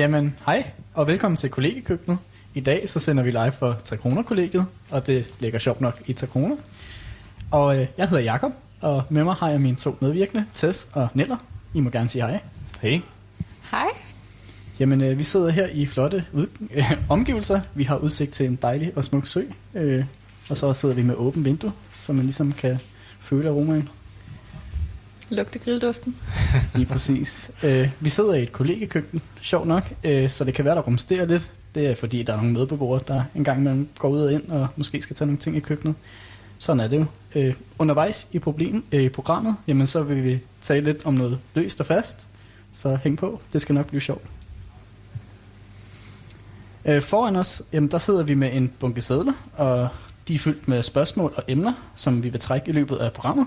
Jamen, hej og velkommen til kollegekøkkenet. I dag så sender vi live for 3 kroner kollegiet, og det ligger sjovt nok i 3 kroner. Og øh, jeg hedder Jakob, og med mig har jeg mine to medvirkende, Tess og Neller. I må gerne sige hej. Hey. Hej. Jamen, øh, vi sidder her i flotte ud- øh, omgivelser. Vi har udsigt til en dejlig og smuk sø, øh, og så sidder vi med åbent vindue, så man ligesom kan føle aromaen. Lugte grillduften. Lige præcis. Øh, vi sidder i et kollegekøkken, sjov nok, øh, så det kan være, der rumsterer lidt. Det er fordi, der er nogle medbeboere, der en gang imellem går ud og ind og måske skal tage nogle ting i køkkenet. Sådan er det jo. Øh, undervejs i, problem, øh, i programmet, jamen så vil vi tale lidt om noget løst og fast. Så hæng på, det skal nok blive sjovt. Øh, foran os, jamen der sidder vi med en bunke sædler, og de er fyldt med spørgsmål og emner, som vi vil trække i løbet af programmet.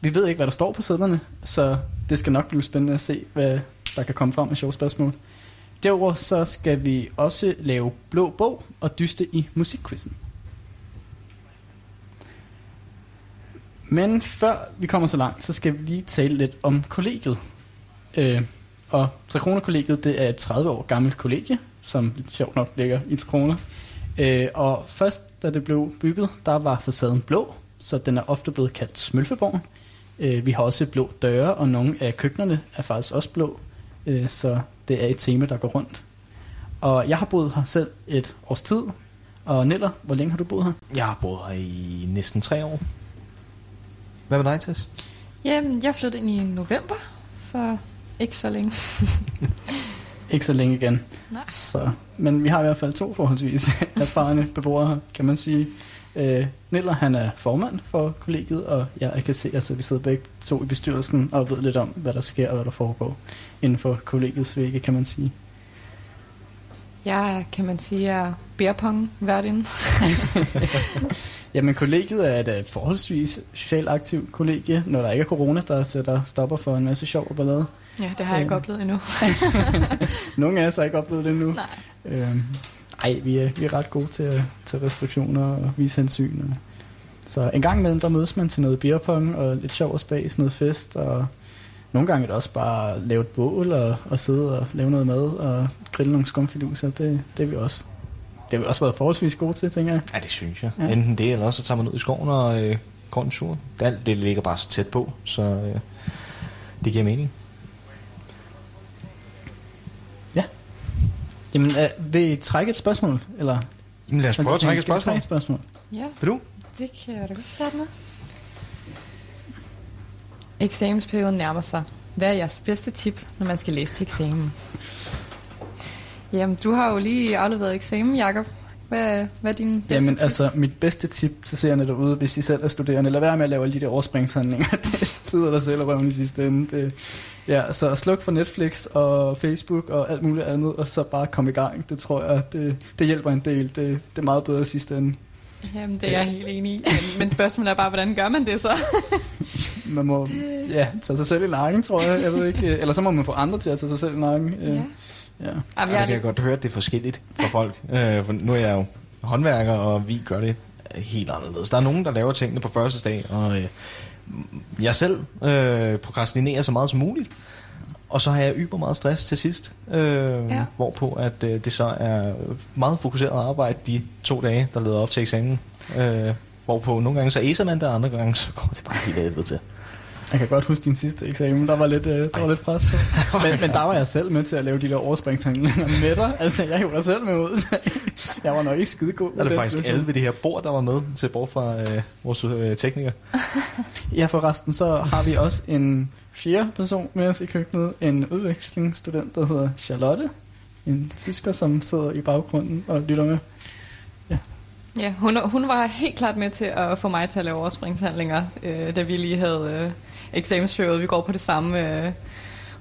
Vi ved ikke, hvad der står på sædlerne, så det skal nok blive spændende at se, hvad der kan komme frem med sjove spørgsmål. Derudover så skal vi også lave blå bog og dyste i musikquizzen. Men før vi kommer så langt, så skal vi lige tale lidt om kollegiet. Øh, og Trikroner-kollegiet, det er et 30 år gammelt kollegie, som sjovt nok ligger i Trikroner. Øh, og først, da det blev bygget, der var facaden blå, så den er ofte blevet kaldt Smølfeborgen. Øh, vi har også blå døre, og nogle af køkkenerne er faktisk også blå, øh, så det er et tema, der går rundt. Og jeg har boet her selv et års tid, og Neller, hvor længe har du boet her? Jeg har boet her i næsten tre år. Hvad med dig, Tess? Jamen, jeg flyttede ind i november, så ikke så længe. Ikke så længe igen. Nej. Så, men vi har i hvert fald to forholdsvis erfarne beboere her, kan man sige. Øh, Niller, han er formand for kollegiet, og jeg kan se, altså, vi sidder begge to i bestyrelsen og ved lidt om, hvad der sker og hvad der foregår inden for kollegiets vægge, kan man sige. Jeg kan man sige, er beerpong værtinde. Jamen, kollegiet er et øh, forholdsvis socialt aktivt kollegie, når der ikke er corona, der sætter stopper for en masse sjov og ballade. Ja, det har jeg ikke Øh. oplevet endnu. Nogle af os har ikke oplevet det endnu. Nej. Øhm, ej, vi er, vi er ret gode til tage restriktioner og vise hensyn. Og, så en gang imellem, der mødes man til noget beerpong og lidt sjov og spas, noget fest, og nogle gange er det også bare lave et bål og, og sidde og lave noget mad og grille nogle skumfiduser. Det, det er vi også. Det har vi også været forholdsvis gode til, tænker jeg. Ja, det synes jeg. Ja. Enten det, eller også så tager man ud i skoven og øh, går en tur. Det, alt det ligger bare så tæt på, så øh, det giver mening. Jamen, øh, vil I trække et spørgsmål? Eller, Men lad os prøve at trække et Skal vi spørgsmål. et spørgsmål? Ja, Vil du? det kan jeg da godt starte med. Eksamensperioden nærmer sig. Hvad er jeres bedste tip, når man skal læse til eksamen? Jamen, du har jo lige afleveret eksamen, Jakob. Hvad, hvad er din bedste Jamen tips? altså, mit bedste tip til seerne derude, hvis I selv er studerende, lad være med at lave alle de der overspringshandlinger. det bider dig selv røven i sidste ende. Det, ja, så sluk for Netflix og Facebook og alt muligt andet, og så bare kom i gang. Det tror jeg, det, det hjælper en del. Det, det er meget bedre i sidste ende. Jamen, det er jeg helt enig i. Men, men spørgsmålet er bare, hvordan gør man det så? Man må ja, tage sig selv i nakken, tror jeg. jeg ved ikke, eller så må man få andre til at tage sig selv i nakken. Øh, Ja. ja. Jamen, Ja, jeg det kan jeg godt høre, at det er forskelligt for folk. Øh, for nu er jeg jo håndværker, og vi gør det helt anderledes. Der er nogen, der laver tingene på første dag, og øh, jeg selv øh, prokrastinerer så meget som muligt. Og så har jeg yber meget stress til sidst, øh, Ja. hvorpå at øh, det så er meget fokuseret arbejde de to dage, der leder op til eksamen. Øh, hvorpå nogle gange så æser man det, og andre gange så går det bare helt helvede til. Jeg kan godt huske din sidste eksamen, der var lidt, øh, der var lidt pres på. Men, men der var jeg selv med til at lave de der overspringshandlinger med dig. Altså, jeg dig selv med ud. jeg var nok ikke skide god. Der er det faktisk alle ved det her bord, der var med, til bort fra øh, vores øh, tekniker. Ja, forresten, så har vi også en fjerde person med os i køkkenet. En udvekslingsstudent, der hedder Charlotte. En tysker, som sidder i baggrunden og lytter med. ja, hun, hun var helt klart med til at få mig til at lave overspringshandlinger, øh, da vi lige havde øh, eksamensperiode. Vi går på det samme øh,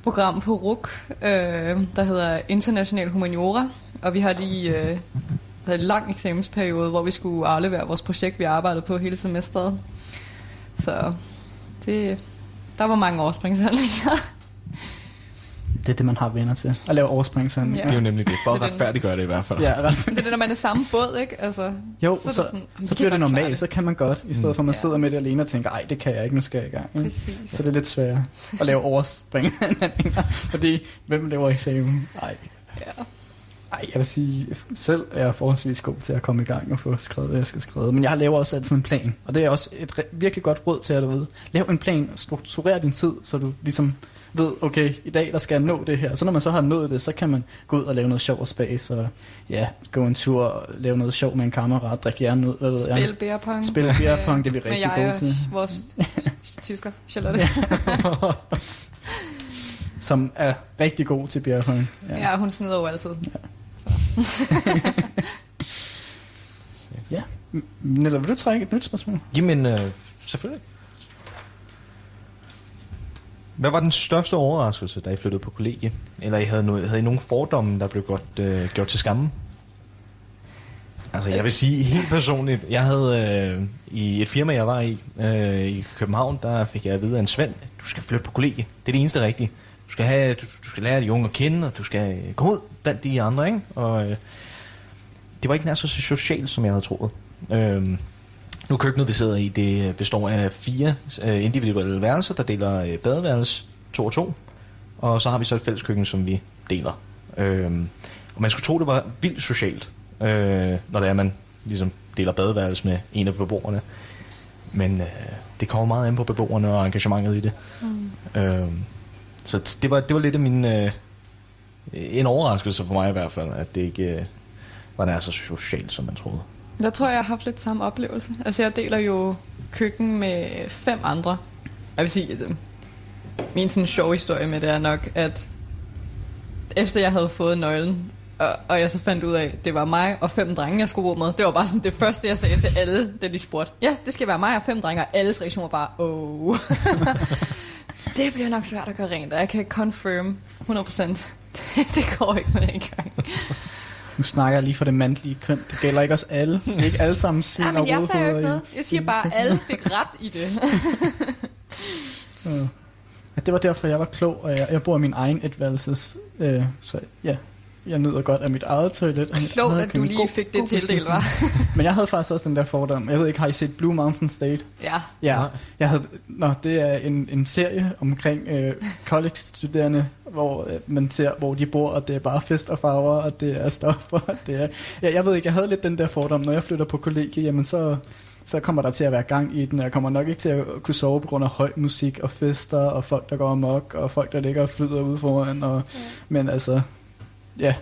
program på RUK, øh, der hedder International Humaniora, og vi har lige øh, havde en lang eksamensperiode, hvor vi skulle aflevere vores projekt, vi arbejdede på hele semesteret. Så det, der var mange overspringshandlinger. Det er det, man har venner til. At lave overspringshandlinger. Det er jo nemlig det, for at Det retfærdiggøre det i hvert fald. Ja, ret. det er det, når man er samme båd, ikke? Altså, Jo, så, det så, sådan, "Jamen, så vi bliver det normalt. Så kan man godt, i stedet for at man Ja. sidder med det alene og tænker, ej, det kan jeg ikke, nu skal jeg i gang. ikke? Præcis. Så det er lidt sværere at lave overspringhandlinger. Fordi, hvem laver eksamen? Ej, Ja. Ej, jeg vil sige, selv er jeg forholdsvis god til at komme i gang og få skrevet, hvad jeg skal skrive. Men jeg laver også altid en plan, og det er også et virkelig godt råd til at du ved. Lav en plan, strukturer din tid, så du ligesom ved, okay, i dag der skal jeg nå det her. Så når man så har nået det, så kan man gå ud og lave noget sjov og spas, og ja, gå en tur og lave noget sjov med en kammerat, drikke hjernen ud, hvad ved jeg. Spil beer pong. Spil beer pong, det er vi rigtig jeg gode til. vores tysker, Charlotte. Som er rigtig god til beer pong. Ja. ja, hun snyder jo altid. ja. Nella, vil du trække et nyt spørgsmål? Jamen, øh, selvfølgelig. Hvad var den største overraskelse, da I flyttede på kollegie? Eller I havde, noget, havde I nogle fordomme, der blev godt, øh, gjort til skamme? Altså, jeg vil sige helt personligt, jeg havde øh, i et firma, jeg var i, øh, i København, der fik jeg at vide af en Svend, du skal flytte på kollegie. Det er det eneste rigtige. Du skal, have, du, du skal lære de unge at kende, og du skal gå ud blandt de andre, ikke? Og øh, det var ikke nær så socialt, som jeg havde troet. Øh, nu køkkenet, vi sidder i, det består af fire øh, individuelle værelser, der deler øh, badeværelse to og to. Og så har vi så et fælles køkken, som vi deler. Øhm, og man skulle tro, det var vildt socialt, øh, når det er, man ligesom deler badeværelse med en af beboerne. Men øh, det kommer meget an på beboerne og engagementet i det. Mm. Øhm, så det var, det var lidt af min... Øh, en overraskelse for mig i hvert fald, at det ikke øh, var nær så socialt, som man troede. Jeg tror jeg, har haft lidt samme oplevelse. Altså, jeg deler jo køkken med fem andre. Jeg vil sige, at øhm, min sådan sjov historie med det er nok, at efter jeg havde fået nøglen, og, og jeg så fandt ud af, at det var mig og fem drenge, jeg skulle bo med. Det var bare sådan det første, jeg sagde til alle, da de spurgte. Ja, det skal være mig og fem drenge, og alles reaktion var bare, oh. det bliver nok svært at gøre rent, og jeg kan confirm 100%. det går ikke med rengøring. Nu snakker jeg lige for det mandlige køn. Det gælder ikke os alle. Det er ikke alle sammen svin Ja, men jeg sagde jo ikke noget. Jeg siger bare, at alle fik ret i det. Så, ja, det var derfor, jeg var klog, og jeg, jeg bor i min egen etværelses. Øh, så ja, jeg nyder godt af mit eget toilet. og mit Klogt, eget at du lige God- fik det tildelt, var. Men jeg havde faktisk også den der fordom. Jeg ved ikke, har I set Blue Mountain State? Ja. Ja, jeg havde, nå, det er en, en serie omkring øh, college-studerende, hvor øh, man ser, hvor de bor, og det er bare fest og farver, og det er stoffer. og Det er, ja, jeg ved ikke, jeg havde lidt den der fordom, når jeg flytter på kollegie, jamen så, så kommer der til at være gang i den, og jeg kommer nok ikke til at kunne sove på grund af høj musik og fester, og folk, der går amok, og folk, der ligger og flyder ude foran, og, ja. men altså, ja,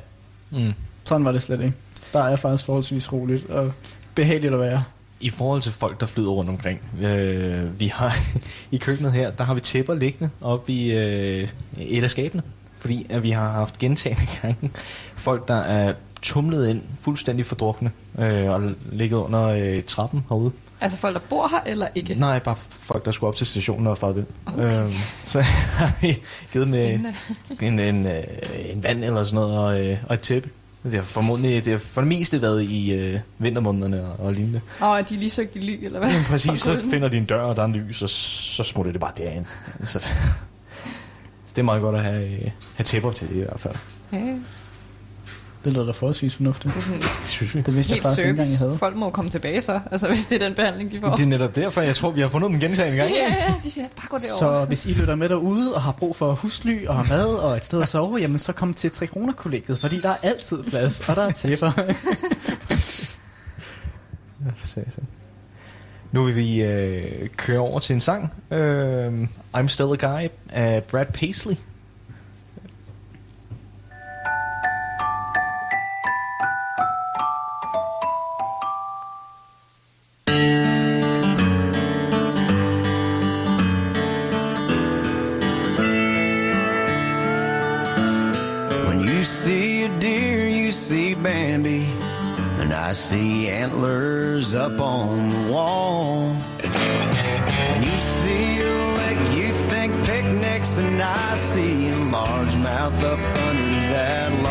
Mm. sådan var det slet ikke. Der er faktisk forholdsvis roligt, og behageligt at være. I forhold til folk, der flyder rundt omkring. Øh, vi har i køkkenet her, der har vi tæpper liggende op i øh, et af skabene. Fordi at vi har haft gentagende gange folk, der er tumlet ind fuldstændig fordrukne øh, og ligget under øh, trappen herude. Altså folk, der bor her, eller ikke? Nej, bare folk, der skulle op til stationen og faret ind. Okay. Øh, så har vi givet med en, en, øh, en vand eller sådan noget og, øh, og et tæppe. Det har formodentlig det har for det meste været i øh, vintermånederne og, og lignende. Og er de lige søgt i ly, eller hvad? Ja, præcis, så finder de en dør, og der er en lys, og så smutter det bare derind. Så, så det er meget godt at have, øh, have tæpper til i hvert fald. Ja, Det lyder da forholdsvis fornuftigt. det er sådan Det synes vi. Det vidste jeg faktisk ikke engang, jeg service. havde. Folk må komme tilbage så, altså hvis det er den behandling, de får. Det er netop derfor, jeg tror, vi har fundet dem gentagende gang. Ja, ja, de siger, bare gå derover. Så hvis I lytter med derude og har brug for husly og mad og et sted at sove, jamen så kom til 3 kroner kollegiet, fordi der er altid plads, og der er tæpper. Nu vil vi øh, køre over til en sang. Øh, I'm Still a Guy af Brad Paisley. I see antlers up on the wall. When you see a lake, you think picnics, and I see a largemouth up under that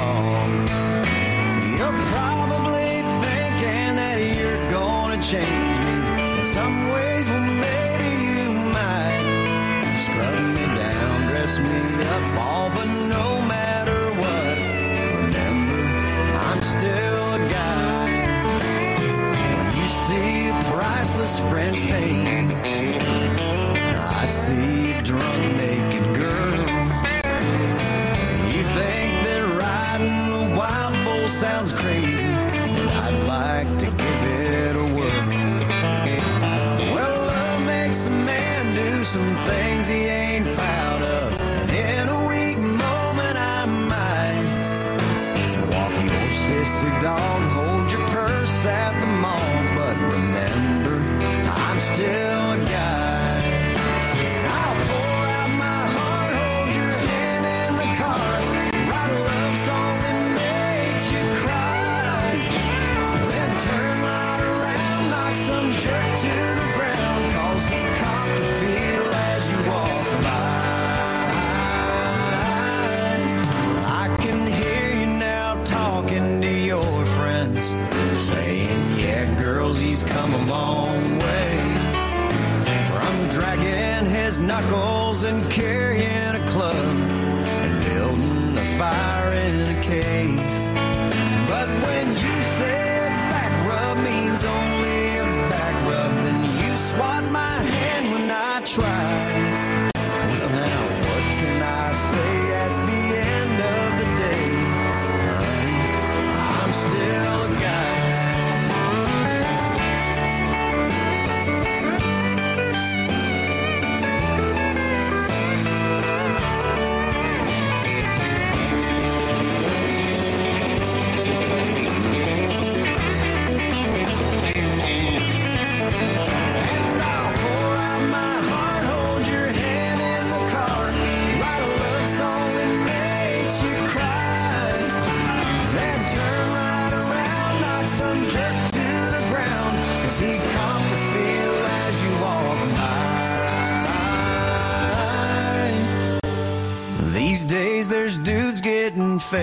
French pain. I see drunk naked girl.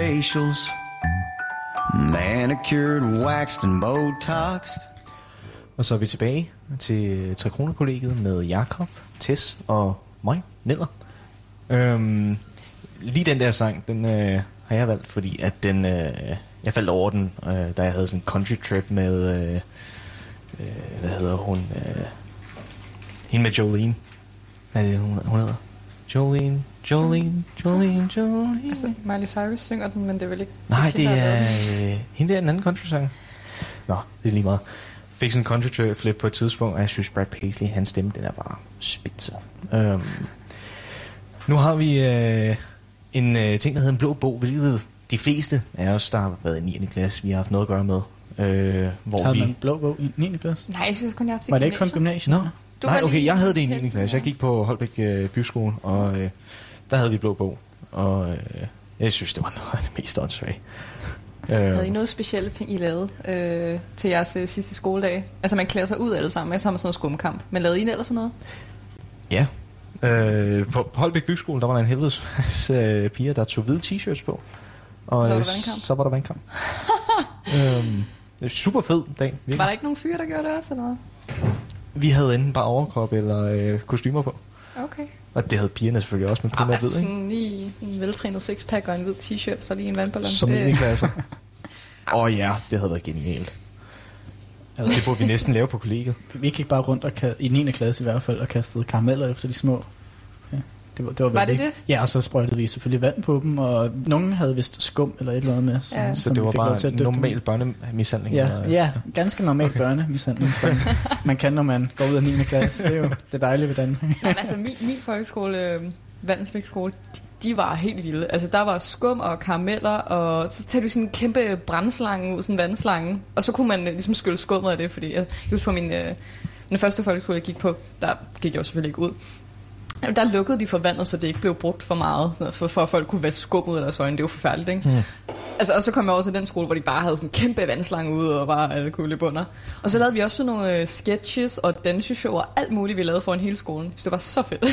Facials, manicured, waxed, and botoxed. Og så er vi tilbage til Tre Kroner kollegiet med Jakob, Tess og mig, Neller. Øhm, lige den der sang, den øh, har jeg valgt, fordi at den, øh, jeg faldt over den, øh, da jeg havde sådan en country trip med, øh, øh, hvad hedder hun, øh, hende med Jolene. Hvad er det, hun, hun hedder? Jolene, Jolene, Jolene, Jolene. Altså, Miley Cyrus synger den, men det er vel ikke... Nej, det er øh, hende der, en anden country sanger. Nå, det er lige meget. Fik sådan en country flip på et tidspunkt, og jeg synes Brad Paisley, hans stemme, den er bare spidse. Um, nu har vi øh, en øh, ting, der hedder en blå bog, hvilket de fleste af os, der har været i 9. klasse, vi har haft noget at gøre med. Øh, hvor Havde vi... man blå bog i 9. klasse? Nej, jeg synes kun, jeg har haft det Var det ikke kun gymnasiet. gymnasiet? Nå, Du nej, okay, jeg havde det i hen- 9. klasse. Jeg gik på Holbæk øh, Byskole, og øh, der havde vi blå bog. Og øh, jeg synes, det var noget af det mest åndssvage. Havde I Øh, noget specielle ting, I lavede øh, til jeres øh, sidste skoledag? Altså, man klæder sig ud alle sammen, og så har man sådan noget skumkamp. Men lavede I ellers sådan noget? Ja. Øh, på Holbæk Byskole, der var der en helvedes øh, piger, der tog hvide t-shirts på. Og Så var der vandkamp? Så var der vandkamp. øhm, det er super fed dag. virkelig. Var der ikke nogen fyre, der gjorde det også, eller hvad? Vi havde enten bare overkrop eller øh, kostymer på. Okay. Og det havde pigerne selvfølgelig også, men primært altså hvid, ikke? sådan lige en veltrænet sixpack og en hvid t-shirt, så lige en vandballon. Som 9. klasser. Åh oh, ja, det havde været genialt. Altså, det burde vi næsten lave på kollegiet. Vi gik bare rundt og i 9. klasse i hvert fald og kastede karameller efter de små. Det var, det var, Var det ikke- Ja, og så sprøjtede vi selvfølgelig vand på dem, og nogen havde vist skum eller et eller andet med. Så, Ja. Så som det var bare til normal børnemishandling. Ja, og- ja, ganske normal okay. børnemishandling, som man kan, når man går ud af 9. klasse. Det er jo det dejlige ved Danmark. Nå, men altså, min, min folkeskole, øh, Vandensbæk skole, de, var helt vilde. Altså, der var skum og karameller, og så tager du sådan en kæmpe brændslange ud, sådan en vandslange, og så kunne man øh, ligesom skylle skummet af det, fordi jeg husker på min, øh, den første folkeskole, jeg gik på, der gik jeg jo selvfølgelig ikke ud. Jamen, Der lukkede de for vandet, så det ikke blev brugt for meget, for, for at folk kunne vaske skum ud af deres øjne. Det var forfærdeligt, ikke? Mm. Altså, og så kom jeg også til den skole, hvor de bare havde sådan en kæmpe vandslange ude, og bare alle kunne løbe under. Og så lavede vi også sådan nogle øh, sketches og danseshow og alt muligt, vi lavede for en hele skolen. Så det var så fedt.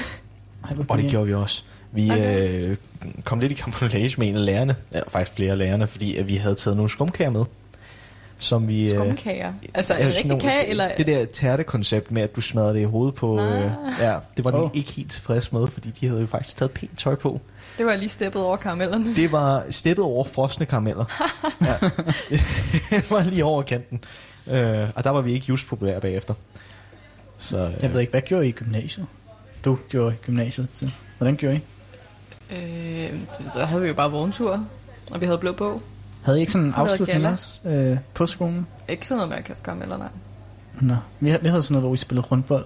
Ej, Og det gjorde vi også. Vi Okay. øh, kom lidt i kampolage med en af lærerne, eller faktisk flere af lærerne, fordi at vi havde taget nogle skumkager med. Som vi, øh, Skumkager. Altså, ja, en sådan rigtig kage, eller... Det der tærtekoncept med, at du smadrer det i hovedet på... Nå. Øh, ja, det var de Åh. ikke helt tilfreds med, fordi de havde jo faktisk taget pænt tøj på. Det var lige steppet over karamellerne. Det var steppet over frosne karameller. ja. det var lige over kanten. Øh, og der var vi ikke just populære bagefter. Så, øh, Jeg ved ikke, hvad gjorde I i gymnasiet? Du gjorde i gymnasiet. Så. Hvordan gjorde I? Øh, det- der havde vi jo bare vogntur, og vi havde blå bog. Havde I ikke sådan en afslutning også øh, på skolen? Ikke sådan noget med at kaste karameller, nej. Nå. Vi, vi havde sådan noget, hvor vi spillede rundbold,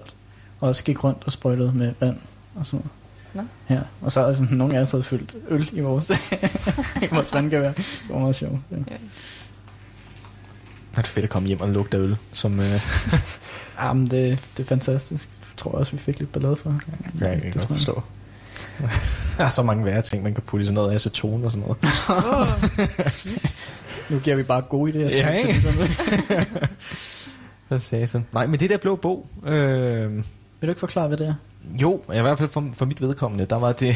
og også gik rundt og sprøjtede med vand og sådan noget. Nå. Ja, og så altså, nogle af os havde fyldt øl i vores, i vores vandgevær. Det var meget sjovt. Ja. det er fedt at komme hjem og lugte af øl. Som, øh, Ah, men det, det er fantastisk. Jeg tror også, vi fik lidt ballade for. jeg kan det smager- forstå. Der er så mange værre ting, man kan putte i sådan noget aceton og sådan noget. Nu giver vi bare gode idéer til, Ja, til ikke? Hvad sagde jeg så? Nej, men det der blå bog... Øh, Vil du ikke forklare, hvad det er? Jo, i hvert fald for, for mit vedkommende, der var det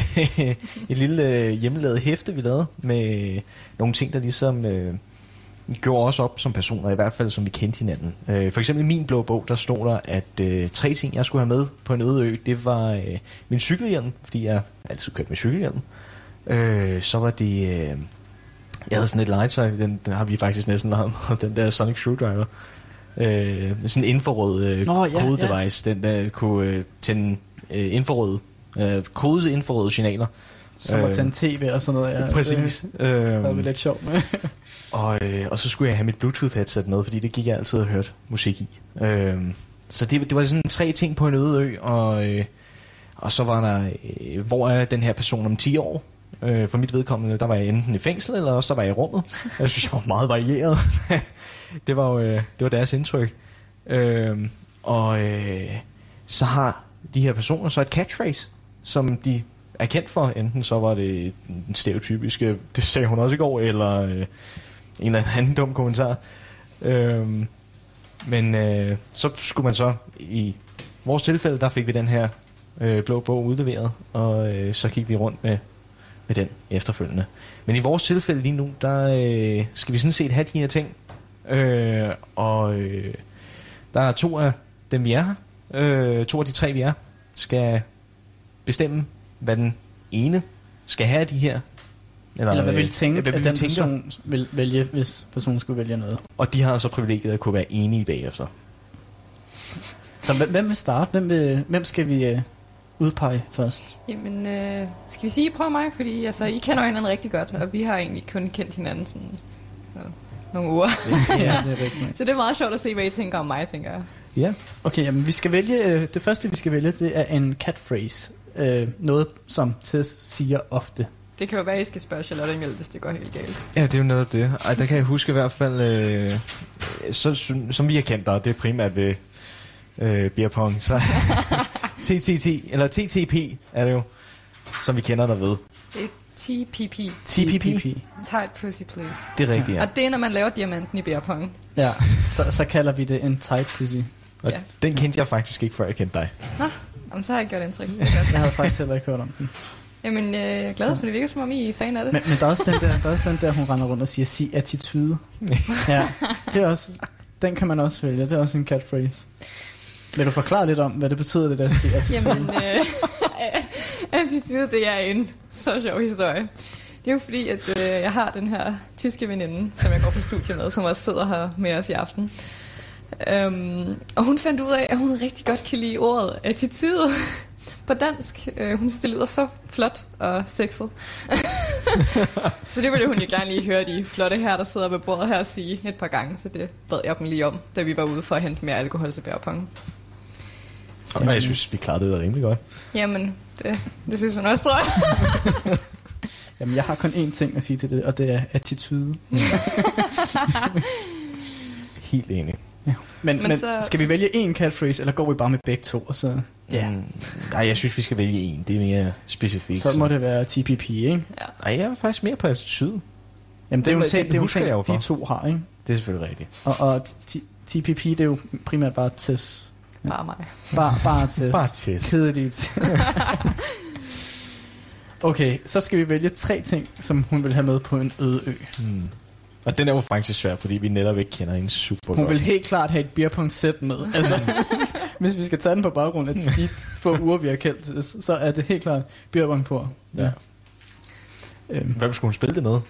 et lille øh, hjemmelavet hæfte, vi lavede med nogle ting, der ligesom øh, gjorde også op som personer, i hvert fald som vi kendte hinanden. Øh, for eksempel i min blå bog, der stod der, at øh, tre ting, jeg skulle have med på en øde ø, det var øh, min cykelhjelm, fordi jeg altid kørte med cykelhjelm. Øh, så var det... Øh, jeg havde sådan et legetøj, den, den har vi faktisk næsten lavet, den der Sonic Screwdriver. Øh, sådan en infrarød øh, Nå, ja, kode ja. device, den der kunne øh, tænde øh, infrarøde, øh, kode infrarøde signaler. Som at Øh, tænde tv og sådan noget. Ja, Præcis. Det havde vi Øh, lidt sjovt med. og, øh, og så skulle jeg have mit Bluetooth headset med, fordi det gik jeg altid og hørte musik i. Øh, så det, det var sådan tre ting på en øde ø, og, øh, og så var der, øh, hvor er den her person om 10 år? Øh, for mit vedkommende, der var jeg enten i fængsel, eller også så var jeg i rummet. Jeg synes, jeg var meget varieret. det var jo øh, det var deres indtryk. Øh, og øh, så har de her personer så et catchphrase, som de er kendt for. Enten så var det den stereotypiske, det sagde hun også i går, eller øh, en eller anden dum kommentar. Øhm, men øh, så skulle man så, i vores tilfælde, der fik vi den her øh, blå bog udleveret, og øh, så gik vi rundt med, med den efterfølgende. Men i vores tilfælde lige nu, der øh, skal vi sådan set have de her ting, øh, og øh, der er to af dem, vi er her, øh, to af de tre, vi er, skal bestemme, hvad den ene skal have af de her. Eller hvad øh, vil tænke, hvad at vi den tænker. person vil vælge, hvis personen skulle vælge noget. Og de har så privilegiet at kunne være enige bagefter. Så hvem, hvem vil starte? Hvem, vil, hvem skal vi øh, udpege først? Jamen, øh, skal vi sige, prøv mig? Fordi altså, I kender jo hinanden rigtig godt, og vi har egentlig kun kendt hinanden sådan øh, nogle uger. ja, det er rigtigt. Så det er meget sjovt at se, hvad I tænker om mig, tænker jeg. Ja. Okay, jamen, vi skal vælge, øh, det første vi skal vælge, det er en catphrase. Øh, noget, som Tess siger ofte. Det kan jo være, at I skal spørge Charlotte Engel, hvis det går helt galt. Ja, det er jo noget af det. Ej, der kan jeg huske i hvert fald, øh, så, som, som vi har kendt dig, det er primært ved øh, beer pong. Så TTT, eller TTP er det jo, som vi kender dig ved. Det er TPP. TPP? Tight Pussy Please. Det er rigtigt, ja. Og det er, når man laver diamanten i beer pong. Ja, så, så kalder vi det en tight pussy. Og Ja. den kendte jeg faktisk ikke, før jeg kendte dig. Nå, jamen, så har jeg gjort indtryk. Det er godt. Jeg havde faktisk heller ikke hørt om den. Jamen, øh, jeg er glad, for det virker som om, I er fan af det. Men, men der, er også den der, der er også den der, hun render rundt og siger, sig attitude. Ja, det er også, den kan man også vælge. Det er også en catphrase. Vil du forklare lidt om, hvad det betyder, det der sig attitude? Jamen, øh, attitude, det er en så sjov historie. Det er jo fordi, at øh, jeg har den her tyske veninde, som jeg går på studie med, som også sidder her med os i aften. Øhm, og hun fandt ud af, at hun rigtig godt kan lide ordet attitude på dansk. Øh, hun synes, det lyder så flot og sexet. så det ville hun jo gerne lige høre de flotte her, der sidder ved bordet her, sige et par gange. Så det bad jeg dem lige om, da vi var ude for at hente mere alkohol til bærpong. Og jeg synes, vi klarede det da rimelig godt. Jamen, det, det synes hun også, tror jeg. Jamen, jeg har kun én ting at sige til det, og det er attitude. Helt enig. Men, men, Men men så- skal vi vælge én catphrase, eller går vi bare med begge to? Og så, ja, Mm, nej, jeg synes, vi skal vælge en. Det er mere specifikt. så må det være TPP, ikke? Nej, jeg er faktisk mere på attitude. Jamen, det er jo en Det- ting, det det er jeg jo for. de to har, ikke? Det er selvfølgelig rigtigt. Og, og t- TPP, det er jo primært bare Tess. Bare mig. Bare, bare Tess. Bare Tess. Kedeligt. okay, så skal vi vælge tre ting, som hun vil have med på en øde ø. Hmm. Og den er jo faktisk svær, fordi vi netop ikke kender hende super Hun godt. vil helt klart have et beerpong sæt med. Altså, hvis vi skal tage den på baggrund af de få uger, vi har kendt, så- er det helt klart beerpong på. Ja. Øhm, Hvem skulle hun spille det med?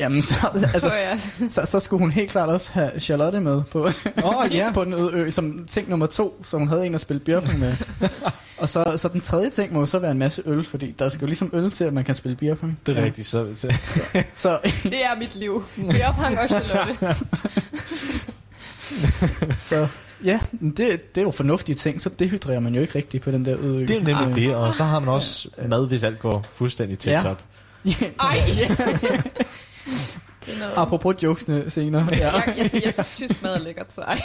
Jamen, så, Altså, altså, jeg, så, så skulle hun helt klart også have Charlotte med på, oh, ja. på den øde ø, som ting nummer to, så hun havde en at spille beerpong med. Og så, så den tredje ting må jo så være en masse øl, fordi der skal jo ligesom øl til, at man kan spille beerpong. Det er rigtigt. Så, så, Så det er mit liv. Beerpong og Charlotte. Så ja, det, det er jo fornuftige ting, så dehydrerer man jo ikke rigtigt på den der øde ø. det er nemlig Øh, det, og så har man også mad, hvis alt går fuldstændig tæt Ja. op. Ej! Det er noget. Apropos jokesene senere. Ja. Jeg, jeg, jeg, jeg synes, mad er lækkert, så ej.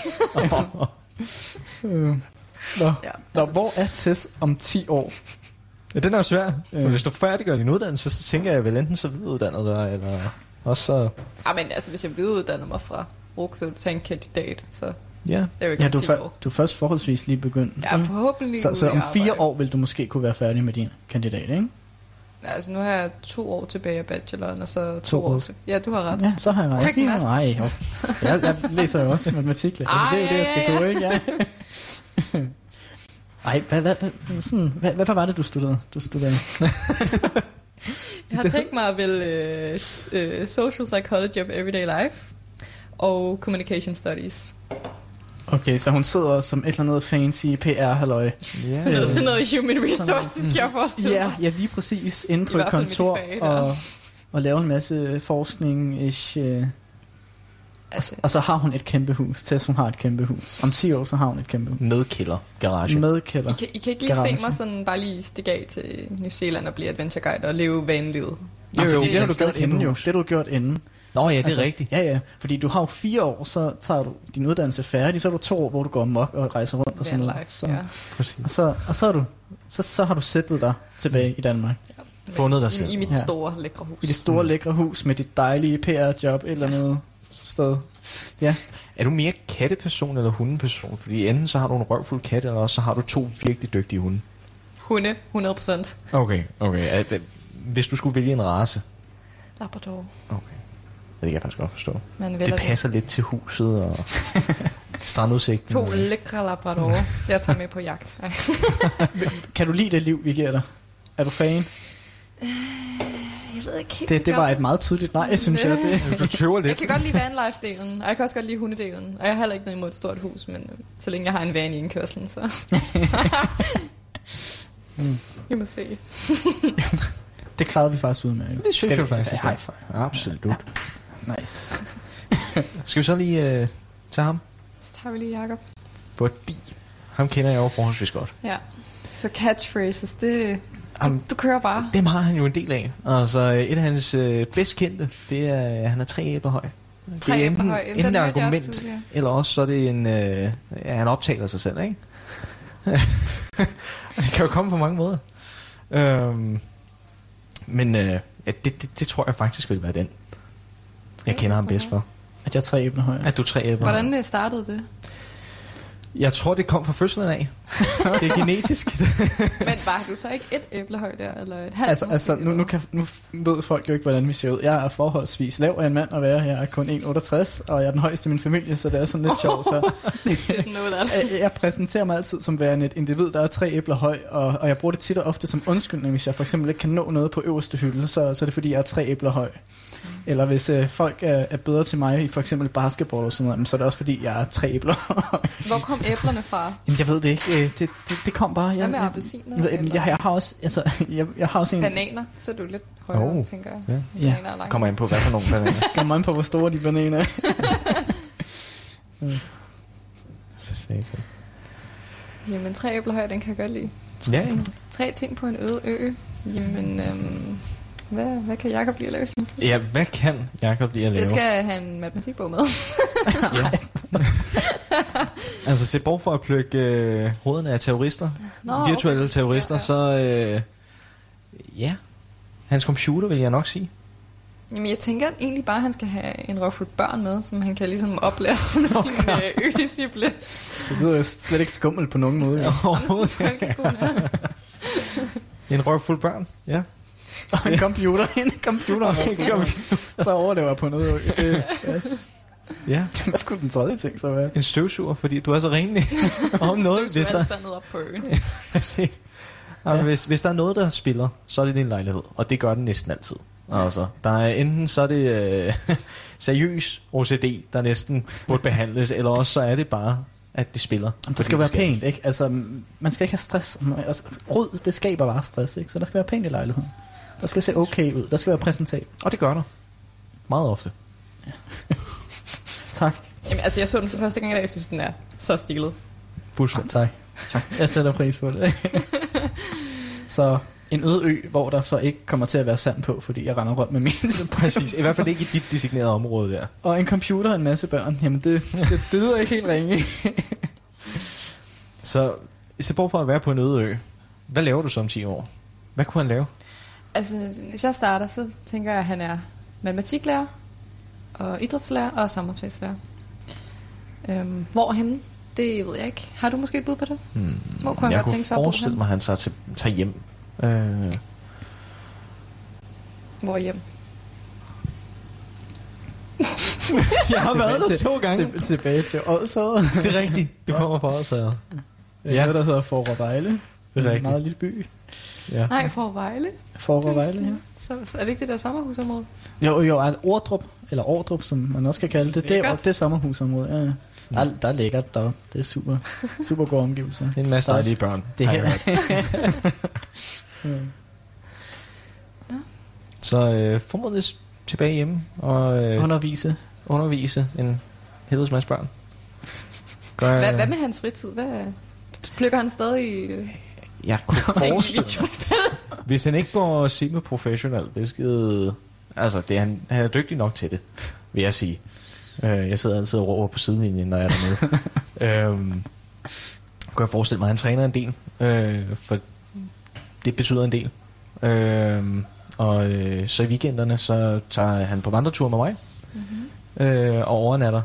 Øh, Nå, Ja, Nå, altså, hvor er Tess om 10 år? Ja, den er jo svær. For Øh. hvis du færdiggør din uddannelse, så tænker jeg vel enten så videreuddannet dig, eller også så... ah, men altså, hvis jeg videreuddanner mig fra RUK, så vil jeg tage en kandidat, så Ja. er ikke Ja, du, 10 er, år. du er først forholdsvis lige begyndt. Ja, forhåbentlig så, så om fire arbejde. år vil du måske kunne være færdig med din kandidat, ikke? Altså, nu har jeg to år tilbage af bacheloren, og så to, To år år. til. Ja, du har ret. Ja, så har jeg ret. Quick Jeg, math. nej, jo. jeg, jeg læser jo også matematik. Altså, det er jo det, jeg skal gå, ikke? Ja. Ej, hvad, hvad, hvad, sådan, hvad, hvad, hvad var det, du studerede? Du studerede? Jeg har tænkt mig at vælge øh, øh, Social Psychology of Everyday Life og Communication Studies. Okay, så hun sidder som et eller andet fancy PR-halløj. Ja. Sådan noget, sådan noget human Sådan- resources, kan jeg forestille Ja, mig. ja, lige præcis. Inde I på et med de kontor fag og, og lave en masse forskning. Ish, øh, Altså, og så har hun et kæmpe hus. Tess, hun har et kæmpe hus. Om 10 år, så har hun et kæmpe hus. Med kælder, garage. Med I kælder. kan, I kan ikke lige Garage. se mig sådan bare lige stikke af til New Zealand og blive adventure guide og leve vanelivet. Nej, Jo, jo, fordi det har men du gjort inden jo. Det har du gjort inden. Nå ja, det er Altså, rigtigt. Ja, ja. Fordi du har jo fire år, så tager du din uddannelse færdig. Så er du to år, hvor du går amok og rejser rundt og sådan noget. Vanlife, Så, ja. Præcis. og, så, og så, er du, så, så har du sættet dig tilbage i Danmark. Fundet dig I, selv. I mit Ja. store, lækre hus. I det store Mm. lækre hus med dit dejlige PR-job et eller andet sted. Er du mere katteperson eller hundeperson? Fordi enten så har du en røvfuld kat, eller også så har du to virkelig dygtige hunde. Hunde, 100%. Okay, okay. Hvis du skulle vælge en race. Labrador. Okay. Det kan jeg faktisk godt forstå. Man Det passer lidt til huset og strandudsigten. To lækre labradorer. Jeg tager med på jagt. Kan du lide det liv, vi giver dig? Er du fan? Jeg ved ikke helt. Det, det var et meget tydeligt nej, synes jeg. Det. Du tøver Jeg lidt. kan godt lide vanlife-delen, og jeg kan også godt lide hundedelen. Og jeg har heller ikke noget imod et stort hus, men øh, så længe jeg har en van i indkørslen, så... Mm. Vi må se. det klarede vi faktisk ud med. Det synes jeg faktisk. Altså, high five. Absolut. Nice. Skal vi så lige øh, tage ham? Så tager vi lige Jacob. Fordi ham kender jeg jo forholdsvis godt. Ja. Så catchphrases, det... Du, Jamen, du kører bare. dem har han jo en del af. Altså, et af hans øh, bedst kendte, det er, at han er tre æbler høj. Tre det er enten, høj. enten et jeg også argument, tidligere. eller også så er det en... Øh, ja, han optaler sig selv, ikke? det kan jo komme på mange måder. Øhm, men øh, ja, det, det, det tror jeg faktisk vil være den. Jeg kender ham bedst for. At jeg er tre æbler høj. At du er tre æbler. Hvordan øh, startede det? Jeg tror, det kom fra fødslen af. det er genetisk. Men var du så ikke et æblehøj der, eller et halvt? Altså, måske, altså nu, nu, kan, nu ved folk jo ikke, hvordan vi ser ud. Jeg er forholdsvis lav af en mand at være. Jeg er kun 1,68, og jeg er den højeste i min familie, så det er sådan lidt sjovt. Så jeg, jeg præsenterer mig altid som værende et individ, der er tre æbler høj, og, og jeg bruger det tit og ofte som undskyldning, hvis jeg for eksempel ikke kan nå noget på øverste hylde, så, så er det fordi, jeg er tre æbler høj. Eller hvis øh, folk er, er bedre til mig i for eksempel basketball og sådan noget, så er det også fordi, jeg er tre æbler. Hvor kom æblerne fra? Jamen, jeg ved det ikke. Øh, Det, det, det kom bare. Hvad Jeg, med jeg, appelsiner? jeg, jeg, jeg, jeg, har også, altså, jeg, jeg har også en... Bananer, så er du lidt højere, Oh. tænker jeg. Ja. Ja, Bananer er langt. Kommer ind på, hvad for nogle bananer. kommer an på, hvor store de bananer er. Jamen, tre æblehøj, den kan jeg godt lide. Ja, ja. Tre ting på en øde ø. Jamen, øhm, hvad, hvad kan Jacob lige at lave? ja, hvad kan Jacob lige at lave? Det skal jeg have en matematikbog med. Ja. altså, se bort for at plukke øh, hovederne af terrorister, Nå, virtuelle okay. terrorister, Ja, ja. så øh, ja, hans computer vil jeg nok sige. Jamen, jeg tænker egentlig bare, at han skal have en røvfuld børn med, som han kan ligesom oplære som sin øh, ø-disciple. Det lyder jo slet ikke skummelt på nogen måde. Ja. Ja. En røvfuld børn, ja. Og en computer. En computer. så overlever jeg på noget. Det, yes. Ja, Hvad skulle den tredje ting så være? en støvsuger, fordi du er så renlig. Om noget, hvis der, sandet op på øen. Ja. Hvis, hvis der er noget, der spiller, så er det din lejlighed. Og det gør den næsten altid. Altså, der er enten så er det øh, seriøs OCD, der næsten burde behandles, eller også så er det bare, at det spiller. Det skal være pænt, ikke? Altså, man skal ikke have stress. Altså, Rod, det skaber bare stress, ikke? Så der skal være pænt i lejligheden. Der skal se okay ud. Der skal være præsentabelt. Og det gør der. Meget ofte. Tak. Jamen, altså, jeg så den for første gang i dag, jeg synes, den er så stilet. Fuldstændig. Tak. tak. Jeg sætter pris på det. så en øde ø, hvor der så ikke kommer til at være sand på, fordi jeg render rundt med min. Præcis. I hvert fald ikke i dit designerede område der. Og en computer og en masse børn. Jamen, det, det, det lyder ikke helt ringe. Så, se bort for at være på en øde ø. Hvad laver du så om 10 år? Hvad kunne han lave? Altså, hvis jeg starter, så tænker jeg, at han er matematiklærer, og idrætslærer og samfundsfagslærer. Øhm, hvorhenne? Det ved jeg ikke. Har du måske et bud på det? Hmm. Hvor kunne han jeg godt kunne tænke sig at bo forestille henne? mig, at han tager, til, tager hjem. Øh, Hvor hjem? Jeg har været der Til- to gange. Til, tilbage til Odshavet. Det er rigtigt. Du kommer fra os her. Ja. Noget, der hedder Forrevejle. Det er En rigtigt. meget lille by. Ja. Nej, for Vejle. Forrevejle, ja. Så, så er det ikke det der sommerhusområde? Jo, jo, at Ordrup, eller Ordrup, som man også kan kalde det, det, er, det er sommerhusområdet. Ja. Der, er- der er lækkert deroppe. Det er super, super gode omgivelser. Det er en masse Der dejlige børn. Det her. Ja. Så øh, formodentlig tilbage hjemme og øh, Undervise. undervise en helvedes masse børn. Gør, Hvad, hvad med hans fritid? Hvad, plukker han stadig øh, Jeg kunne forestille mig, hvis han ikke går semi-professionel, hvilket... Altså, det er, han, han er dygtig nok til det, vil jeg sige. Øh, jeg sidder altid og råber på sidelinjen, når jeg er dernede. øhm, kunne jeg forestille mig, at han træner en del, øh, for det betyder en del. Øh, og øh, så i weekenderne, så tager han på vandretur med mig, mm-hmm. øh, og overnatter.